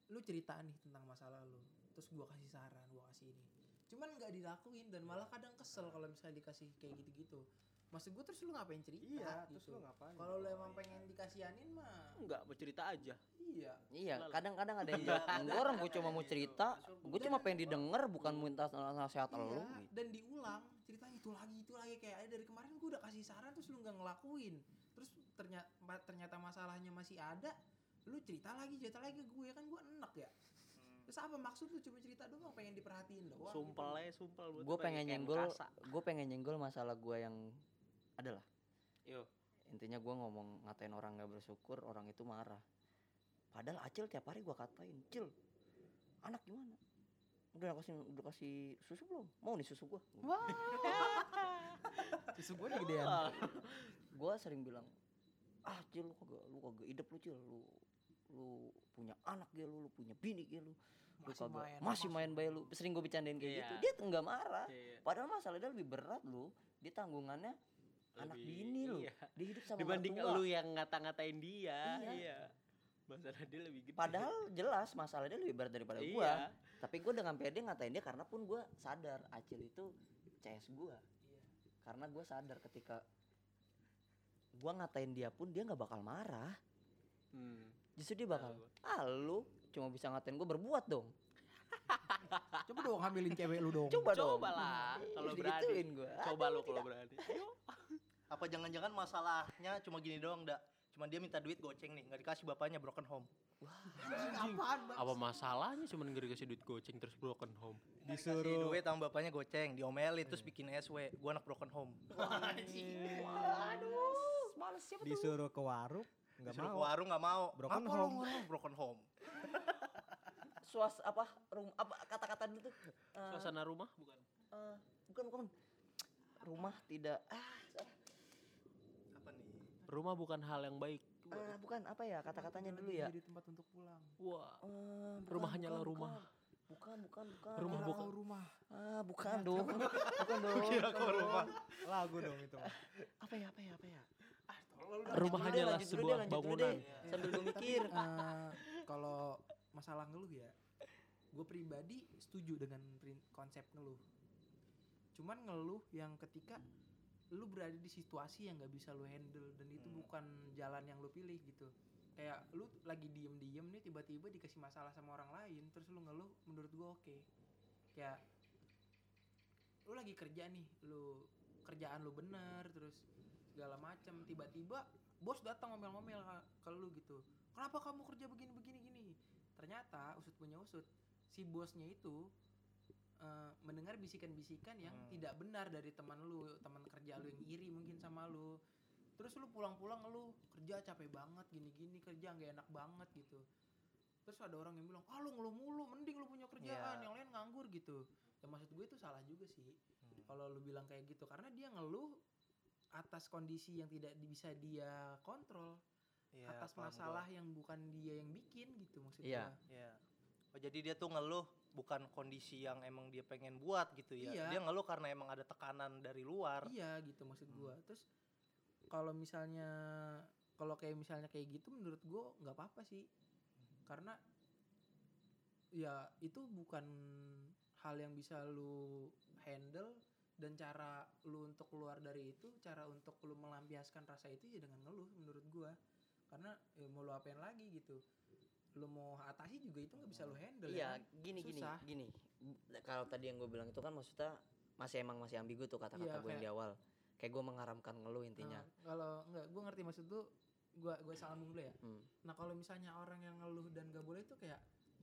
lu cerita nih tentang masalah lu, terus gua kasih saran, gua kasih ini. Cuman nggak dilakuin dan malah kadang kesel kalau misalnya dikasih kayak gitu-gitu. Maksud gue terus lu ngapain cerita? iya terus gitu. lu ngapain Kalau lu emang pengen dikasihanin mah Enggak, mau cerita aja. iya. Iya, kadang-kadang ada yang Iya, orang gue cuma mau gitu. cerita, gue cuma pengen didengar bukan minta nasihat Iya, lu. gitu. dan diulang ceritanya itu lagi itu lagi kayak "Eh, dari kemarin gue udah kasih saran terus lu nggak ngelakuin terus ternyata ternyata masalahnya masih ada lu cerita lagi cerita lagi ke gue kan gue enak ya terus apa maksud lu cuma cerita doang pengen diperhatiin doang Sumpel gitu. aja, sumpel. Gue pengen nyenggol, gue pengen nyenggol masalah gue yang adalah Yo. intinya gue ngomong ngatain orang nggak bersyukur, orang itu marah. Padahal Acil tiap hari gue katain, Cil, anak gimana? Udah kasih udah kasih susu belum? Mau nih susu gue? wah susu gue nih gedean Gue sering bilang, ah Cil lu kagak lu kagak hidup lu Cil, lu lu punya anak ya lu, lu punya bini ya lu. Lu Masih kagak main masih main bayi lu. Sering gue bercandain kayak Iya. gitu. Dia tuh nggak marah. Iya. Padahal masalah dia lebih berat lu. Dia tanggungannya anak Lebih- bini lu. iya. Dia hidup sama Dibanding mertua. lu yang ngata-ngatain dia. Iya. Iya. Masalah dia lebih gede. Padahal jelas masalah dia lebih berat daripada iya. gua. Tapi gua dengan pede ngatain dia karena pun gua sadar Acil itu CS gua. Iya. Karena gua sadar ketika gua ngatain dia pun dia nggak bakal marah. Hmm. Justru dia bakal, ah lu cuma bisa ngatain gua berbuat dong. coba dong hamilin cewek lu dong Coba dong. Coba lah kalau berani. gua. Coba lu kalau berani. Ayo. Apa jangan-jangan masalahnya cuma gini doang, dak? Cuma dia minta duit goceng nih, nggak dikasih bapaknya broken home. apaan bang Apa masalahnya cuma nggak dikasih duit goceng terus broken home? Disuruh duit sama bapaknya goceng, diomelin terus bikin SW, gua anak broken home. Aduh, males siapa tuh? disuruh ke warung nggak Disuruh ke mau warung nggak mau. Broken Apa home. lo broken home? Suas apa rum apa kata-kata dulu tuh? Eh, Suasana rumah bukan? eh, bukan bukan rumah tidak ah? Rumah bukan hal yang baik. Ah, bukan apa ya kata-katanya dulu ya jadi tempat untuk pulang Wah. Eh, bukan, Rumah hanyalah bukan, rumah. bukan bukan bukan Rumah bukan. rumah ah bukan dong bukan dong Kira bukan kau rumah. lagu dong itu apa ya apa ya apa ya Rumah dulu deh, hanyalah sebuah bangunan. deh. sambil gue mikir Eh, kalau masalah ngeluh ya gue pribadi setuju dengan konsep ngeluh cuman ngeluh yang ketika lu berada di situasi yang nggak bisa lu handle dan itu Hmm. bukan jalan yang lu pilih gitu. Kayak lu lagi diem diem nih tiba-tiba dikasih masalah sama orang lain terus lu ngeluh menurut gue oke. Kayak lu lagi kerja nih lu kerjaan lu bener terus segala macem tiba-tiba bos datang ngomel-ngomel ke- ke lu gitu. Kenapa kamu kerja begini begini gini ternyata usut punya usut si bosnya itu eh, mendengar bisikan-bisikan yang Hmm. tidak benar dari teman lu teman kerja lu yang iri mungkin sama lu terus lu pulang-pulang lu kerja capek banget gini-gini kerja nggak enak banget gitu terus ada orang yang bilang ah lu ngeluh mulu mending lu punya kerjaan Iya. yang lain nganggur gitu ya maksud gue itu salah juga sih Hmm. kalau lu bilang kayak gitu karena dia ngeluh atas kondisi yang tidak bisa dia kontrol Iya, atas gua. masalah yang bukan dia yang bikin gitu maksud Iya. gua. Iya. Oh jadi dia tuh ngeluh bukan kondisi yang emang dia pengen buat gitu ya Iya. dia ngeluh karena emang ada tekanan dari luar Iya gitu maksud Hmm. gua. Terus kalau misalnya kalau kayak misalnya kayak gitu menurut gua nggak apa-apa sih. Karena ya itu bukan hal yang bisa lu handle dan cara lu untuk keluar dari itu, cara untuk lu melampiaskan rasa itu ya dengan ngeluh menurut gua. Karena ya mau lu apain lagi gitu. Lu mau atasi juga itu nggak bisa lu handle Iya, ya kan? gini gini Susah. gini. Kalau tadi yang gue bilang itu kan maksudnya masih emang masih ambigu tuh kata-kata Iya, gue yang di awal. Kayak gue mengharamkan ngeluh intinya. Nah, kalau enggak gua ngerti maksud lu gua gua salamin dulu ya. Hmm. Nah kalau misalnya orang yang ngeluh dan gak boleh itu kayak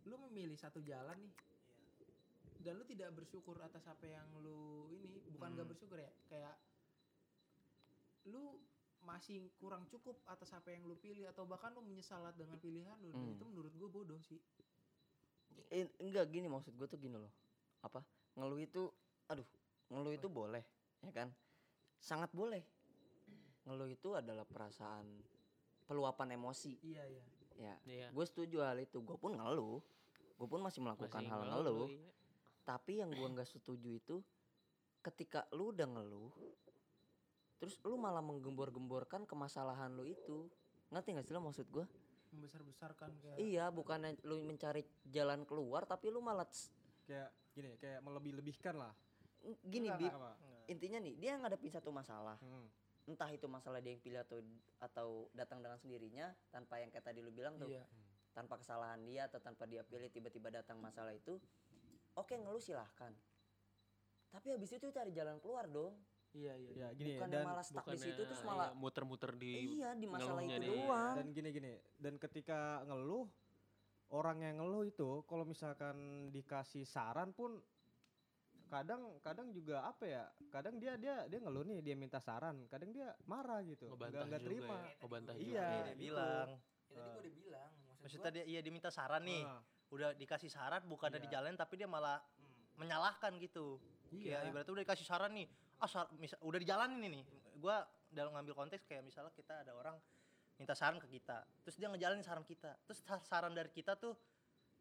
lu memilih satu jalan nih dan lu tidak bersyukur atas apa yang lu ini bukan gak Hmm. bersyukur ya kayak lu masih kurang cukup atas apa yang lu pilih atau bahkan lu menyesal dengan pilihan lu Hmm. itu menurut gue bodoh sih Eh, enggak gini maksud gue tuh gini loh. Apa? Ngeluh itu aduh, ngeluh itu boleh, ya kan? Sangat boleh. Ngeluh itu adalah perasaan peluapan emosi. iya iya Ya, Iya. gue setuju hal itu. Gue pun ngeluh. Gue pun masih melakukan Masih hal ngeluh, ngeluh. iya. Tapi yang gua nggak setuju itu ketika lu udah ngeluh, terus lu malah menggembor-gemborkan kemasalahan lu itu. Ngerti gak sih lo maksud gua? membesar besarkan kayak Iya, bukannya lu mencari jalan keluar, tapi lu malah kayak gini kayak melebih-lebihkan lah gini Bib. Nggak. Intinya nih, dia ngadepin satu masalah. Hmm. Entah itu masalah dia yang pilih atau atau datang dengan sendirinya tanpa yang kayak tadi lu bilang tuh, iya tanpa kesalahan dia atau tanpa dia pilih tiba-tiba datang masalah itu. Oke, ngeluh silahkan. Tapi habis itu cari jalan keluar dong. Iya iya ya gini Bukannya dan malah stuck di situ terus iya, malah muter-muter di iya di masalah itu dia. doang. dan gini gini dan ketika ngeluh orang yang ngeluh itu kalau misalkan dikasih saran pun kadang kadang juga apa ya kadang dia dia dia ngeluh nih dia minta saran kadang dia marah gitu nggak nggak terima ya. Ngebantah Iya, juga. Iya, ya. dia gitu. bilang ya, tadi gue udah bilang maksud maksudnya gua, dia iya dia minta saran nih Ah, udah dikasih saran bukannya Iya. dijalanin tapi dia malah menyalahkan gitu iya. Kayak ibaratnya udah dikasih saran nih ah sar- misal, udah dijalanin ini gua dalam ngambil konteks kayak misalnya kita ada orang minta saran ke kita terus dia ngejalanin saran kita terus sa- saran dari kita tuh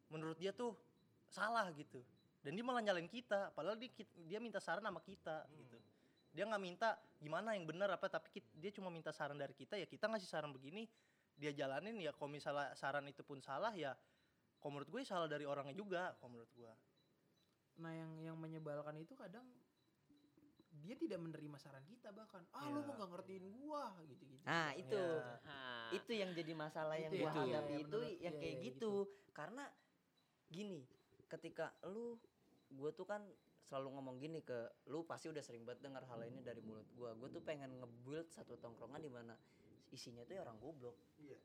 menurut dia tuh salah gitu. Dan dia malah nyalain kita padahal dia, dia minta saran sama kita gitu. Dia nggak minta gimana yang benar apa? Tapi kit- dia cuma minta saran dari kita ya kita ngasih saran begini dia jalanin ya kalau misalnya saran itu pun salah ya kalau menurut gue salah dari orangnya juga kalau menurut gue nah yang yang menyebalkan itu kadang dia tidak menerima saran kita bahkan ah lu Iya. kok nggak ngertiin gua gitu gitu Nah, itu. Ya. Ah, Itu yang jadi masalah yang gua ya, iya, hadapi iya, itu menurut- yang iya, kayak iya, gitu. Karena gini, ketika lu gua tuh kan selalu ngomong gini ke lu pasti udah sering banget dengar hal ini dari mulut gua. Gua tuh pengen nge-build satu tongkrongan di mana isinya tuh ya orang goblok. Iya.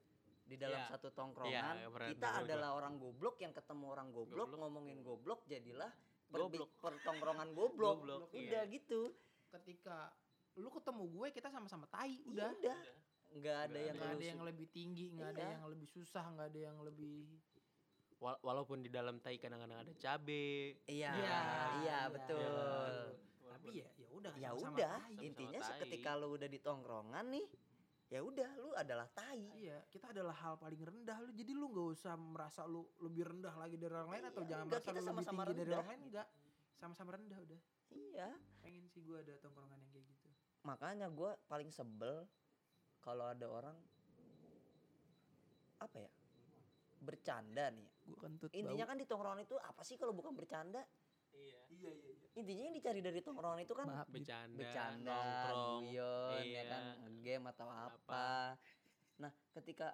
Di dalam Iya. satu tongkrongan Iya, pernah kita denger gua. adalah orang goblok yang ketemu orang goblok, Goblok. ngomongin goblok jadilah Goblok. pertongkrongan goblok. Goblok, Udah iya. gitu. ketika lu ketemu gue kita sama-sama tai Udah. udah Udah. Nggak ada Nggak yang nggak ada yang lebih tinggi nggak ada Iya. yang lebih susah nggak ada yang lebih wala- walaupun di dalam tai kadang-kadang ada cabe. Iya, Iya, iya, iya, betul. tapi ya ya udah Ya sama-sama udah, tai. intinya tai. seketika lu udah di tongkrongan nih, ya udah lu adalah tai. iya kita adalah hal paling rendah lu jadi lu nggak usah merasa lu lebih rendah lagi dari orang lain atau Iya, jangan enggak, merasa kita lu lebih sama-sama tinggi dari rendah. orang lain enggak sama-sama rendah udah Iya. pengen sih gue ada tongkrongan yang kayak gitu Makanya gua paling sebel kalau ada orang apa ya? Bercanda nih. gue kentut Intinya kan di tongkrongan itu apa sih kalau bukan bercanda? Iya. iya iya iya Intinya yang dicari dari tongkrongan itu kan maaf. Bercanda, bercanda, nongkrong. guyon, iya. ya kan, game atau apa. Nah, ketika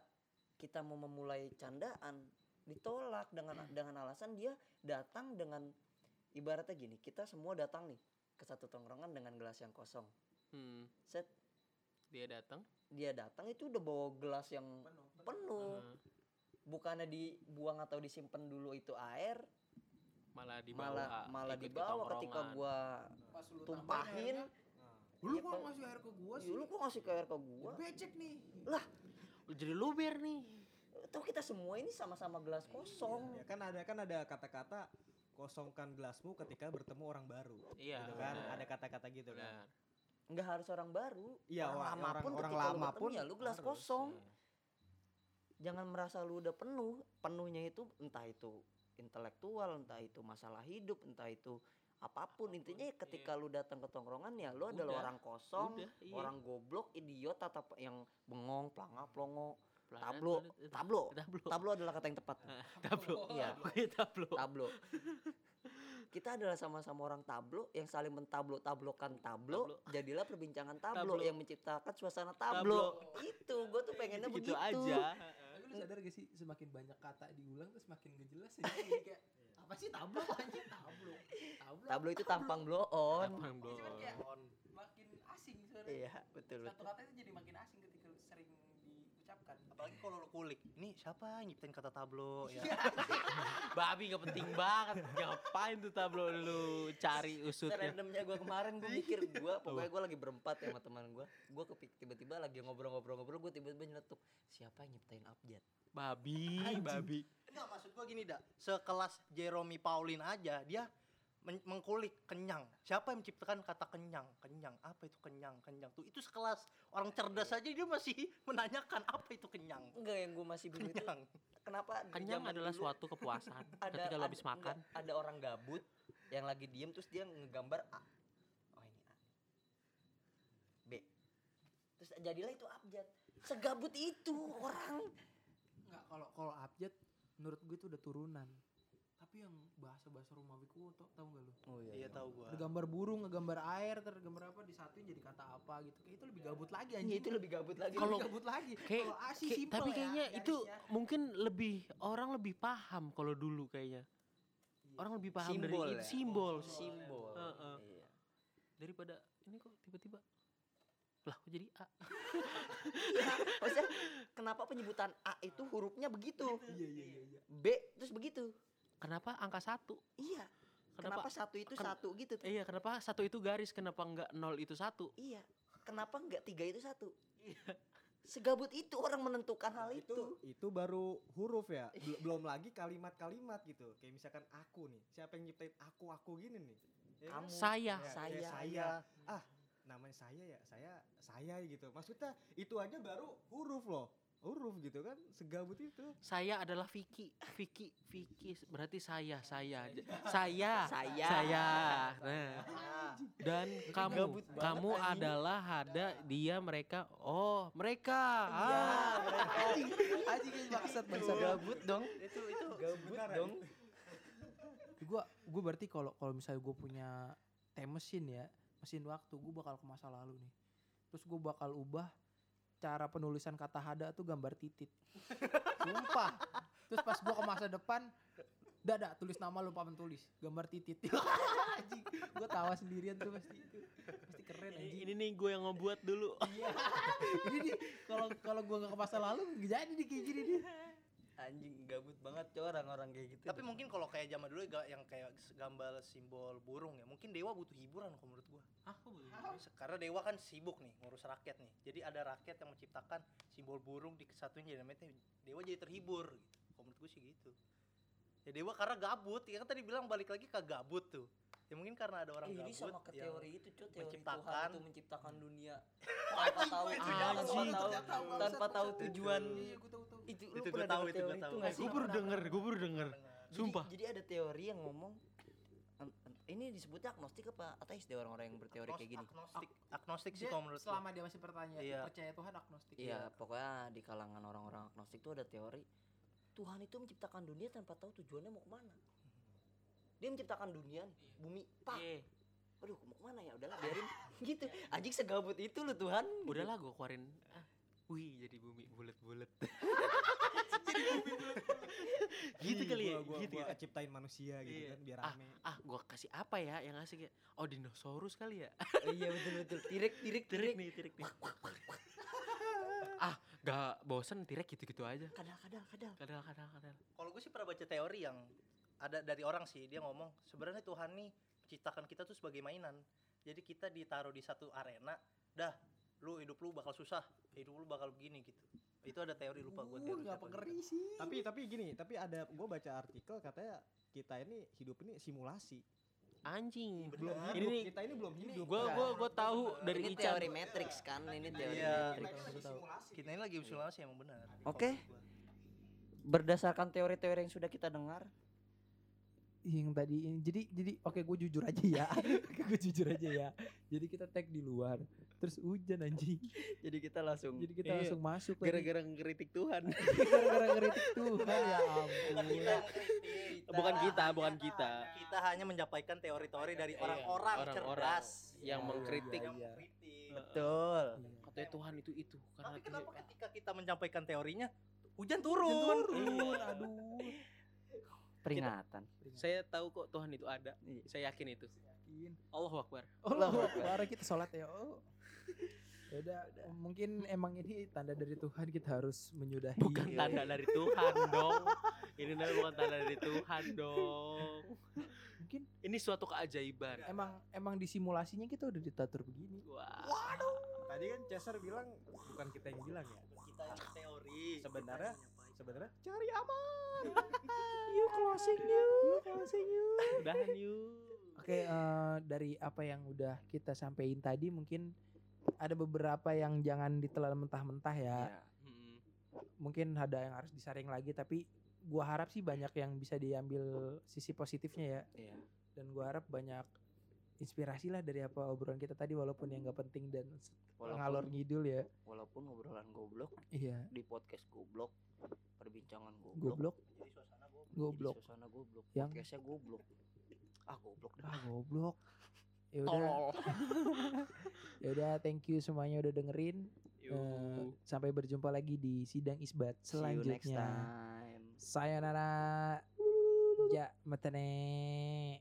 kita mau memulai candaan, ditolak dengan dengan alasan dia datang dengan ibaratnya gini, kita semua datang nih ke satu tongkrongan dengan gelas yang kosong. Hmm, Set dia datang. dia datang itu udah bawa gelas yang penuh. eh, Bukannya dibuang atau disimpan dulu itu air, malah dibawa. malah malah dibawa ketika gua pas lu tumpahin. lu Iya, kok ngasih air ke gue sih "Ih, Lu kok ngasih ke air ke Ya, gua? becek nih Jadi luber nih. Tahu kita semua ini sama-sama gelas kosong. ya kan ada kan ada kata-kata kosongkan gelasmu ketika bertemu orang baru Iya. gitu kan ada kata-kata gitu kan benar. nggak harus orang baru Iya, orang orang- lama orang- pun orang ketika lu lama bertemu pun ya lu gelas harus, kosong ya. jangan merasa lu udah penuh penuhnya itu entah itu intelektual entah itu masalah hidup entah itu apa pun. Intinya ya ketika lu datang ke tongkrongan ya lu adalah Udah, orang kosong udah, iya. orang goblok idiot atau yang bengong pelanga pelongo Pelanggan tablo. tablo. Tablo. Tablo adalah kata yang tepat. Tablo. Iya. Tablo. Tablo. Kita adalah sama-sama orang tablo yang saling mentablo tablokan tablo, Tablo. jadilah perbincangan tablo, Tablo. yang menciptakan suasana tablo, Tablo. itu gue tuh pengennya gitu begitu. aja Tapi lu sadar gak sih semakin banyak kata diulang tuh semakin gak jelas ya. Jadi kayak apa sih tablo anjing tablo. Tablo. tablo itu tampang blow on Tampang blow Cuman on. makin asing sebenarnya. iya betul Satu kata itu jadi makin asing ketika lu sering diucapkan. apalagi kalau lu kulik ini siapa yang nyiptain kata tablo? Ya. Babi nggak penting banget. Ngapain tuh tablo lu cari usutnya? Serandomnya gue kemarin gue mikir gue pokoknya gue lagi berempat ya sama teman gue gue kepik tiba-tiba lagi ngobrol-ngobrol-ngobrol gue tiba-tiba nyeletuk siapa yang nyiptain abjad? Babi babi. Enggak maksud gua gini dak. Sekelas Jeremy Pauline aja dia men- mengkulik kenyang. Siapa yang menciptakan kata kenyang? Kenyang. Apa itu kenyang? Kenyang tuh. Itu sekelas orang cerdas aja dia masih menanyakan apa itu kenyang. Enggak yang gue masih bingung itu kenyang. kenapa di kenyang adalah dulu suatu kepuasan. Ada ketika lo habis makan. enggak, ada orang gabut yang lagi diem terus dia ngegambar A. Oh ini A. B. Terus jadilah itu abjad. Segabut itu orang. Enggak, kalau kalau abjad menurut gue itu udah turunan. Tapi yang bahasa-bahasa Romawi kuno tau, tau gak lu? oh iya tahu gua Ada gambar burung, ngegambar air, tergambar apa disatuin jadi kata apa gitu. Kayak itu lebih gabut lagi Iya, anjing. itu lebih gabut lagi Kalau- lebih gabut lagi. kayak Kalau A sih kayak- simple tapi ya, kayaknya itu garisnya. mungkin lebih orang lebih paham kalau dulu kayaknya orang lebih paham Simbol dari ya? itu simbol simbol Heeh. Iya. daripada ini kok tiba-tiba lah kok jadi A Maksudnya kenapa penyebutan A itu hurufnya begitu? Iya iya iya iya. B terus begitu. Kenapa angka satu Iya. Kenapa- Kenapa, satu itu ken- satu gitu? tuh? iya kenapa satu itu garis kenapa enggak nol itu satu Iya. Kenapa enggak tiga itu satu? Segabut itu orang menentukan hal itu itu. itu baru huruf ya Bel- belum lagi kalimat-kalimat gitu kayak misalkan aku nih siapa yang nyiptain aku aku gini nih Ya kan? Kamu, saya Ya, saya, ya, saya ah namanya saya ya saya saya gitu maksudnya itu aja baru huruf loh huruf gitu kan segabut itu. Saya adalah Vicky Vicky Vicky berarti saya saya. Saya. Saya. saya. Nah. Dan kamu gabut banget, kamu anjing. adalah ada dia mereka oh mereka. Iya, ah. mereka. Ini bangsat bangsat. gabut dong. itu itu Gabut dong. Gue gue berarti kalau kalau misalnya gue punya time machine ya, mesin waktu, gue bakal ke masa lalu nih. Terus gue bakal ubah cara penulisan kata hada tuh gambar titit. Sumpah. Terus pas gue ke masa depan, Dada tulis nama lu papan tulis gambar titit. anjing, gue tawa sendirian tuh pasti itu. Pasti keren ini, anjing. ini nih gue yang ngebuat dulu Iya. ini nih kalau kalau gue nggak ke masa lalu jadi nih kayak gini nih. Anjing gabut banget coy orang-orang kayak gitu. tapi mungkin kalau kayak zaman dulu ga- yang kayak gambar simbol burung ya mungkin dewa butuh hiburan kalau menurut gua Se- karena dewa kan sibuk nih ngurus rakyat nih. Jadi ada rakyat yang menciptakan simbol burung di kesatuin jadi namanya dewa jadi terhibur gitu. Kalau menurut gua sih gitu. Ya dewa karena gabut. Ya kan tadi bilang balik lagi ke gabut tuh. Ya mungkin karena ada orang Eh, ini gabut sama ke teori itu cuy, teori menciptakan- Tuhan itu menciptakan dunia. Tanpa tahu tanpa tahu tanpa tahu tujuan. Iya, gue itu lu Itu gua pernah tahu, itu teori tahu. gue baru denger gue baru denger. Dengar. Sumpah. Jadi, ada teori yang ngomong ini disebutnya agnostik apa ateis deh orang-orang yang berteori kayak gini. agnostik agnostik sih kalau menurut selama dia masih pertanyaan Iya. percaya Tuhan agnostik. Iya, pokoknya di kalangan orang-orang agnostik tuh ada teori Tuhan itu menciptakan dunia tanpa tahu tujuannya mau ke mana. Dia menciptakan dunia, nih, bumi, pak. Iya. Aduh, mau ke mana ya? Udahlah, biarin. gitu. Anjing segabut itu lu Tuhan. udahlah gue keluarin ah, wih jadi bumi bulat-bulat gitu kali ya gua, gua, gitu gua ya ciptain manusia gitu Iya. kan biar ah rame ah gue kasih apa ya yang asik ya oh dinosaurus kali ya iya betul betul. Tirik, tirik, tirik tirik. nih tirik nih ah gak bosen tirik gitu-gitu aja Kadal, kadal, kadal. kadal kadal kadal Kalau gue sih pernah baca teori yang ada dari orang sih dia ngomong sebenarnya Tuhan nih menciptakan kita tuh sebagai mainan. Jadi kita ditaruh di satu arena, dah lu hidup lu bakal susah, hidup lu bakal begini gitu. Itu ada teori lupa gue teori. nggak pengeri gitu. sih. tapi tapi gini tapi ada gue baca artikel katanya kita ini hidup ini simulasi anjing belum hidup Ini nih, kita ini belum hidup gue gue gue tahu dari ini Ican teori Matrix kan, ini teori Iya. Matrix. Kita ini lagi simulasi emang benar. Oke. Berdasarkan teori-teori yang sudah kita dengar, yang tadi ini jadi jadi oke gue jujur aja ya gue jujur aja ya jadi kita tag di luar terus hujan anjing Jadi kita langsung jadi kita Iya. langsung masuk gara-gara ngeritik Tuhan gara-gara ngeritik Tuhan ya Bukan ampun kita kritik. Bukan kita, bukan kita. Kita hanya menyampaikan teori-teori dari Iya, orang-orang orang-orang cerdas yang Iya, mengkritik. Iya. mengkritik. betul. Iya. katanya Tuhan itu itu karena Tapi kenapa ketika kita menyampaikan teorinya hujan turun? turun aduh Peringatan. saya tahu kok Tuhan itu ada. Iya. saya yakin itu. Yakin. Allahu Akbar. Allah Akbar. Kita sholat ya. Oh. Ya udah mungkin emang ini tanda dari Tuhan kita harus menyudahi. Bukan ya. tanda dari Tuhan dong. Ini namanya bukan tanda dari Tuhan dong. Mungkin ini suatu keajaiban. Emang emang di simulasinya kita udah ditatur begini. Wah. Tadi kan Chaser bilang bukan kita yang bilang ya. Kita yang teori. Sebenarnya kita. Sebenarnya cari aman. you closing you closing you udahan yuk Oke, eh, dari apa yang udah kita sampaikan tadi mungkin ada beberapa yang jangan ditelan mentah-mentah ya. Iya. Hmm. Mungkin ada yang harus disaring lagi tapi gua harap sih banyak yang bisa diambil sisi positifnya ya. Iya. Dan gua harap banyak inspirasi lah dari apa obrolan kita tadi walaupun yang gak penting dan Walaupun- ngalor ngidul ya. Walaupun ngobrolan goblok Iya, di podcast goblok, perbincangan goblok, goblok, Jadi suasana goblok. jadi suasana goblok, Yang- podcastnya goblok. Ah goblok dah. Ah, goblok. Ya udah, ya udah thank you semuanya udah dengerin. Yuk. sampai berjumpa lagi di sidang isbat See you next selanjutnya. time. Sayonara. Ja, matane.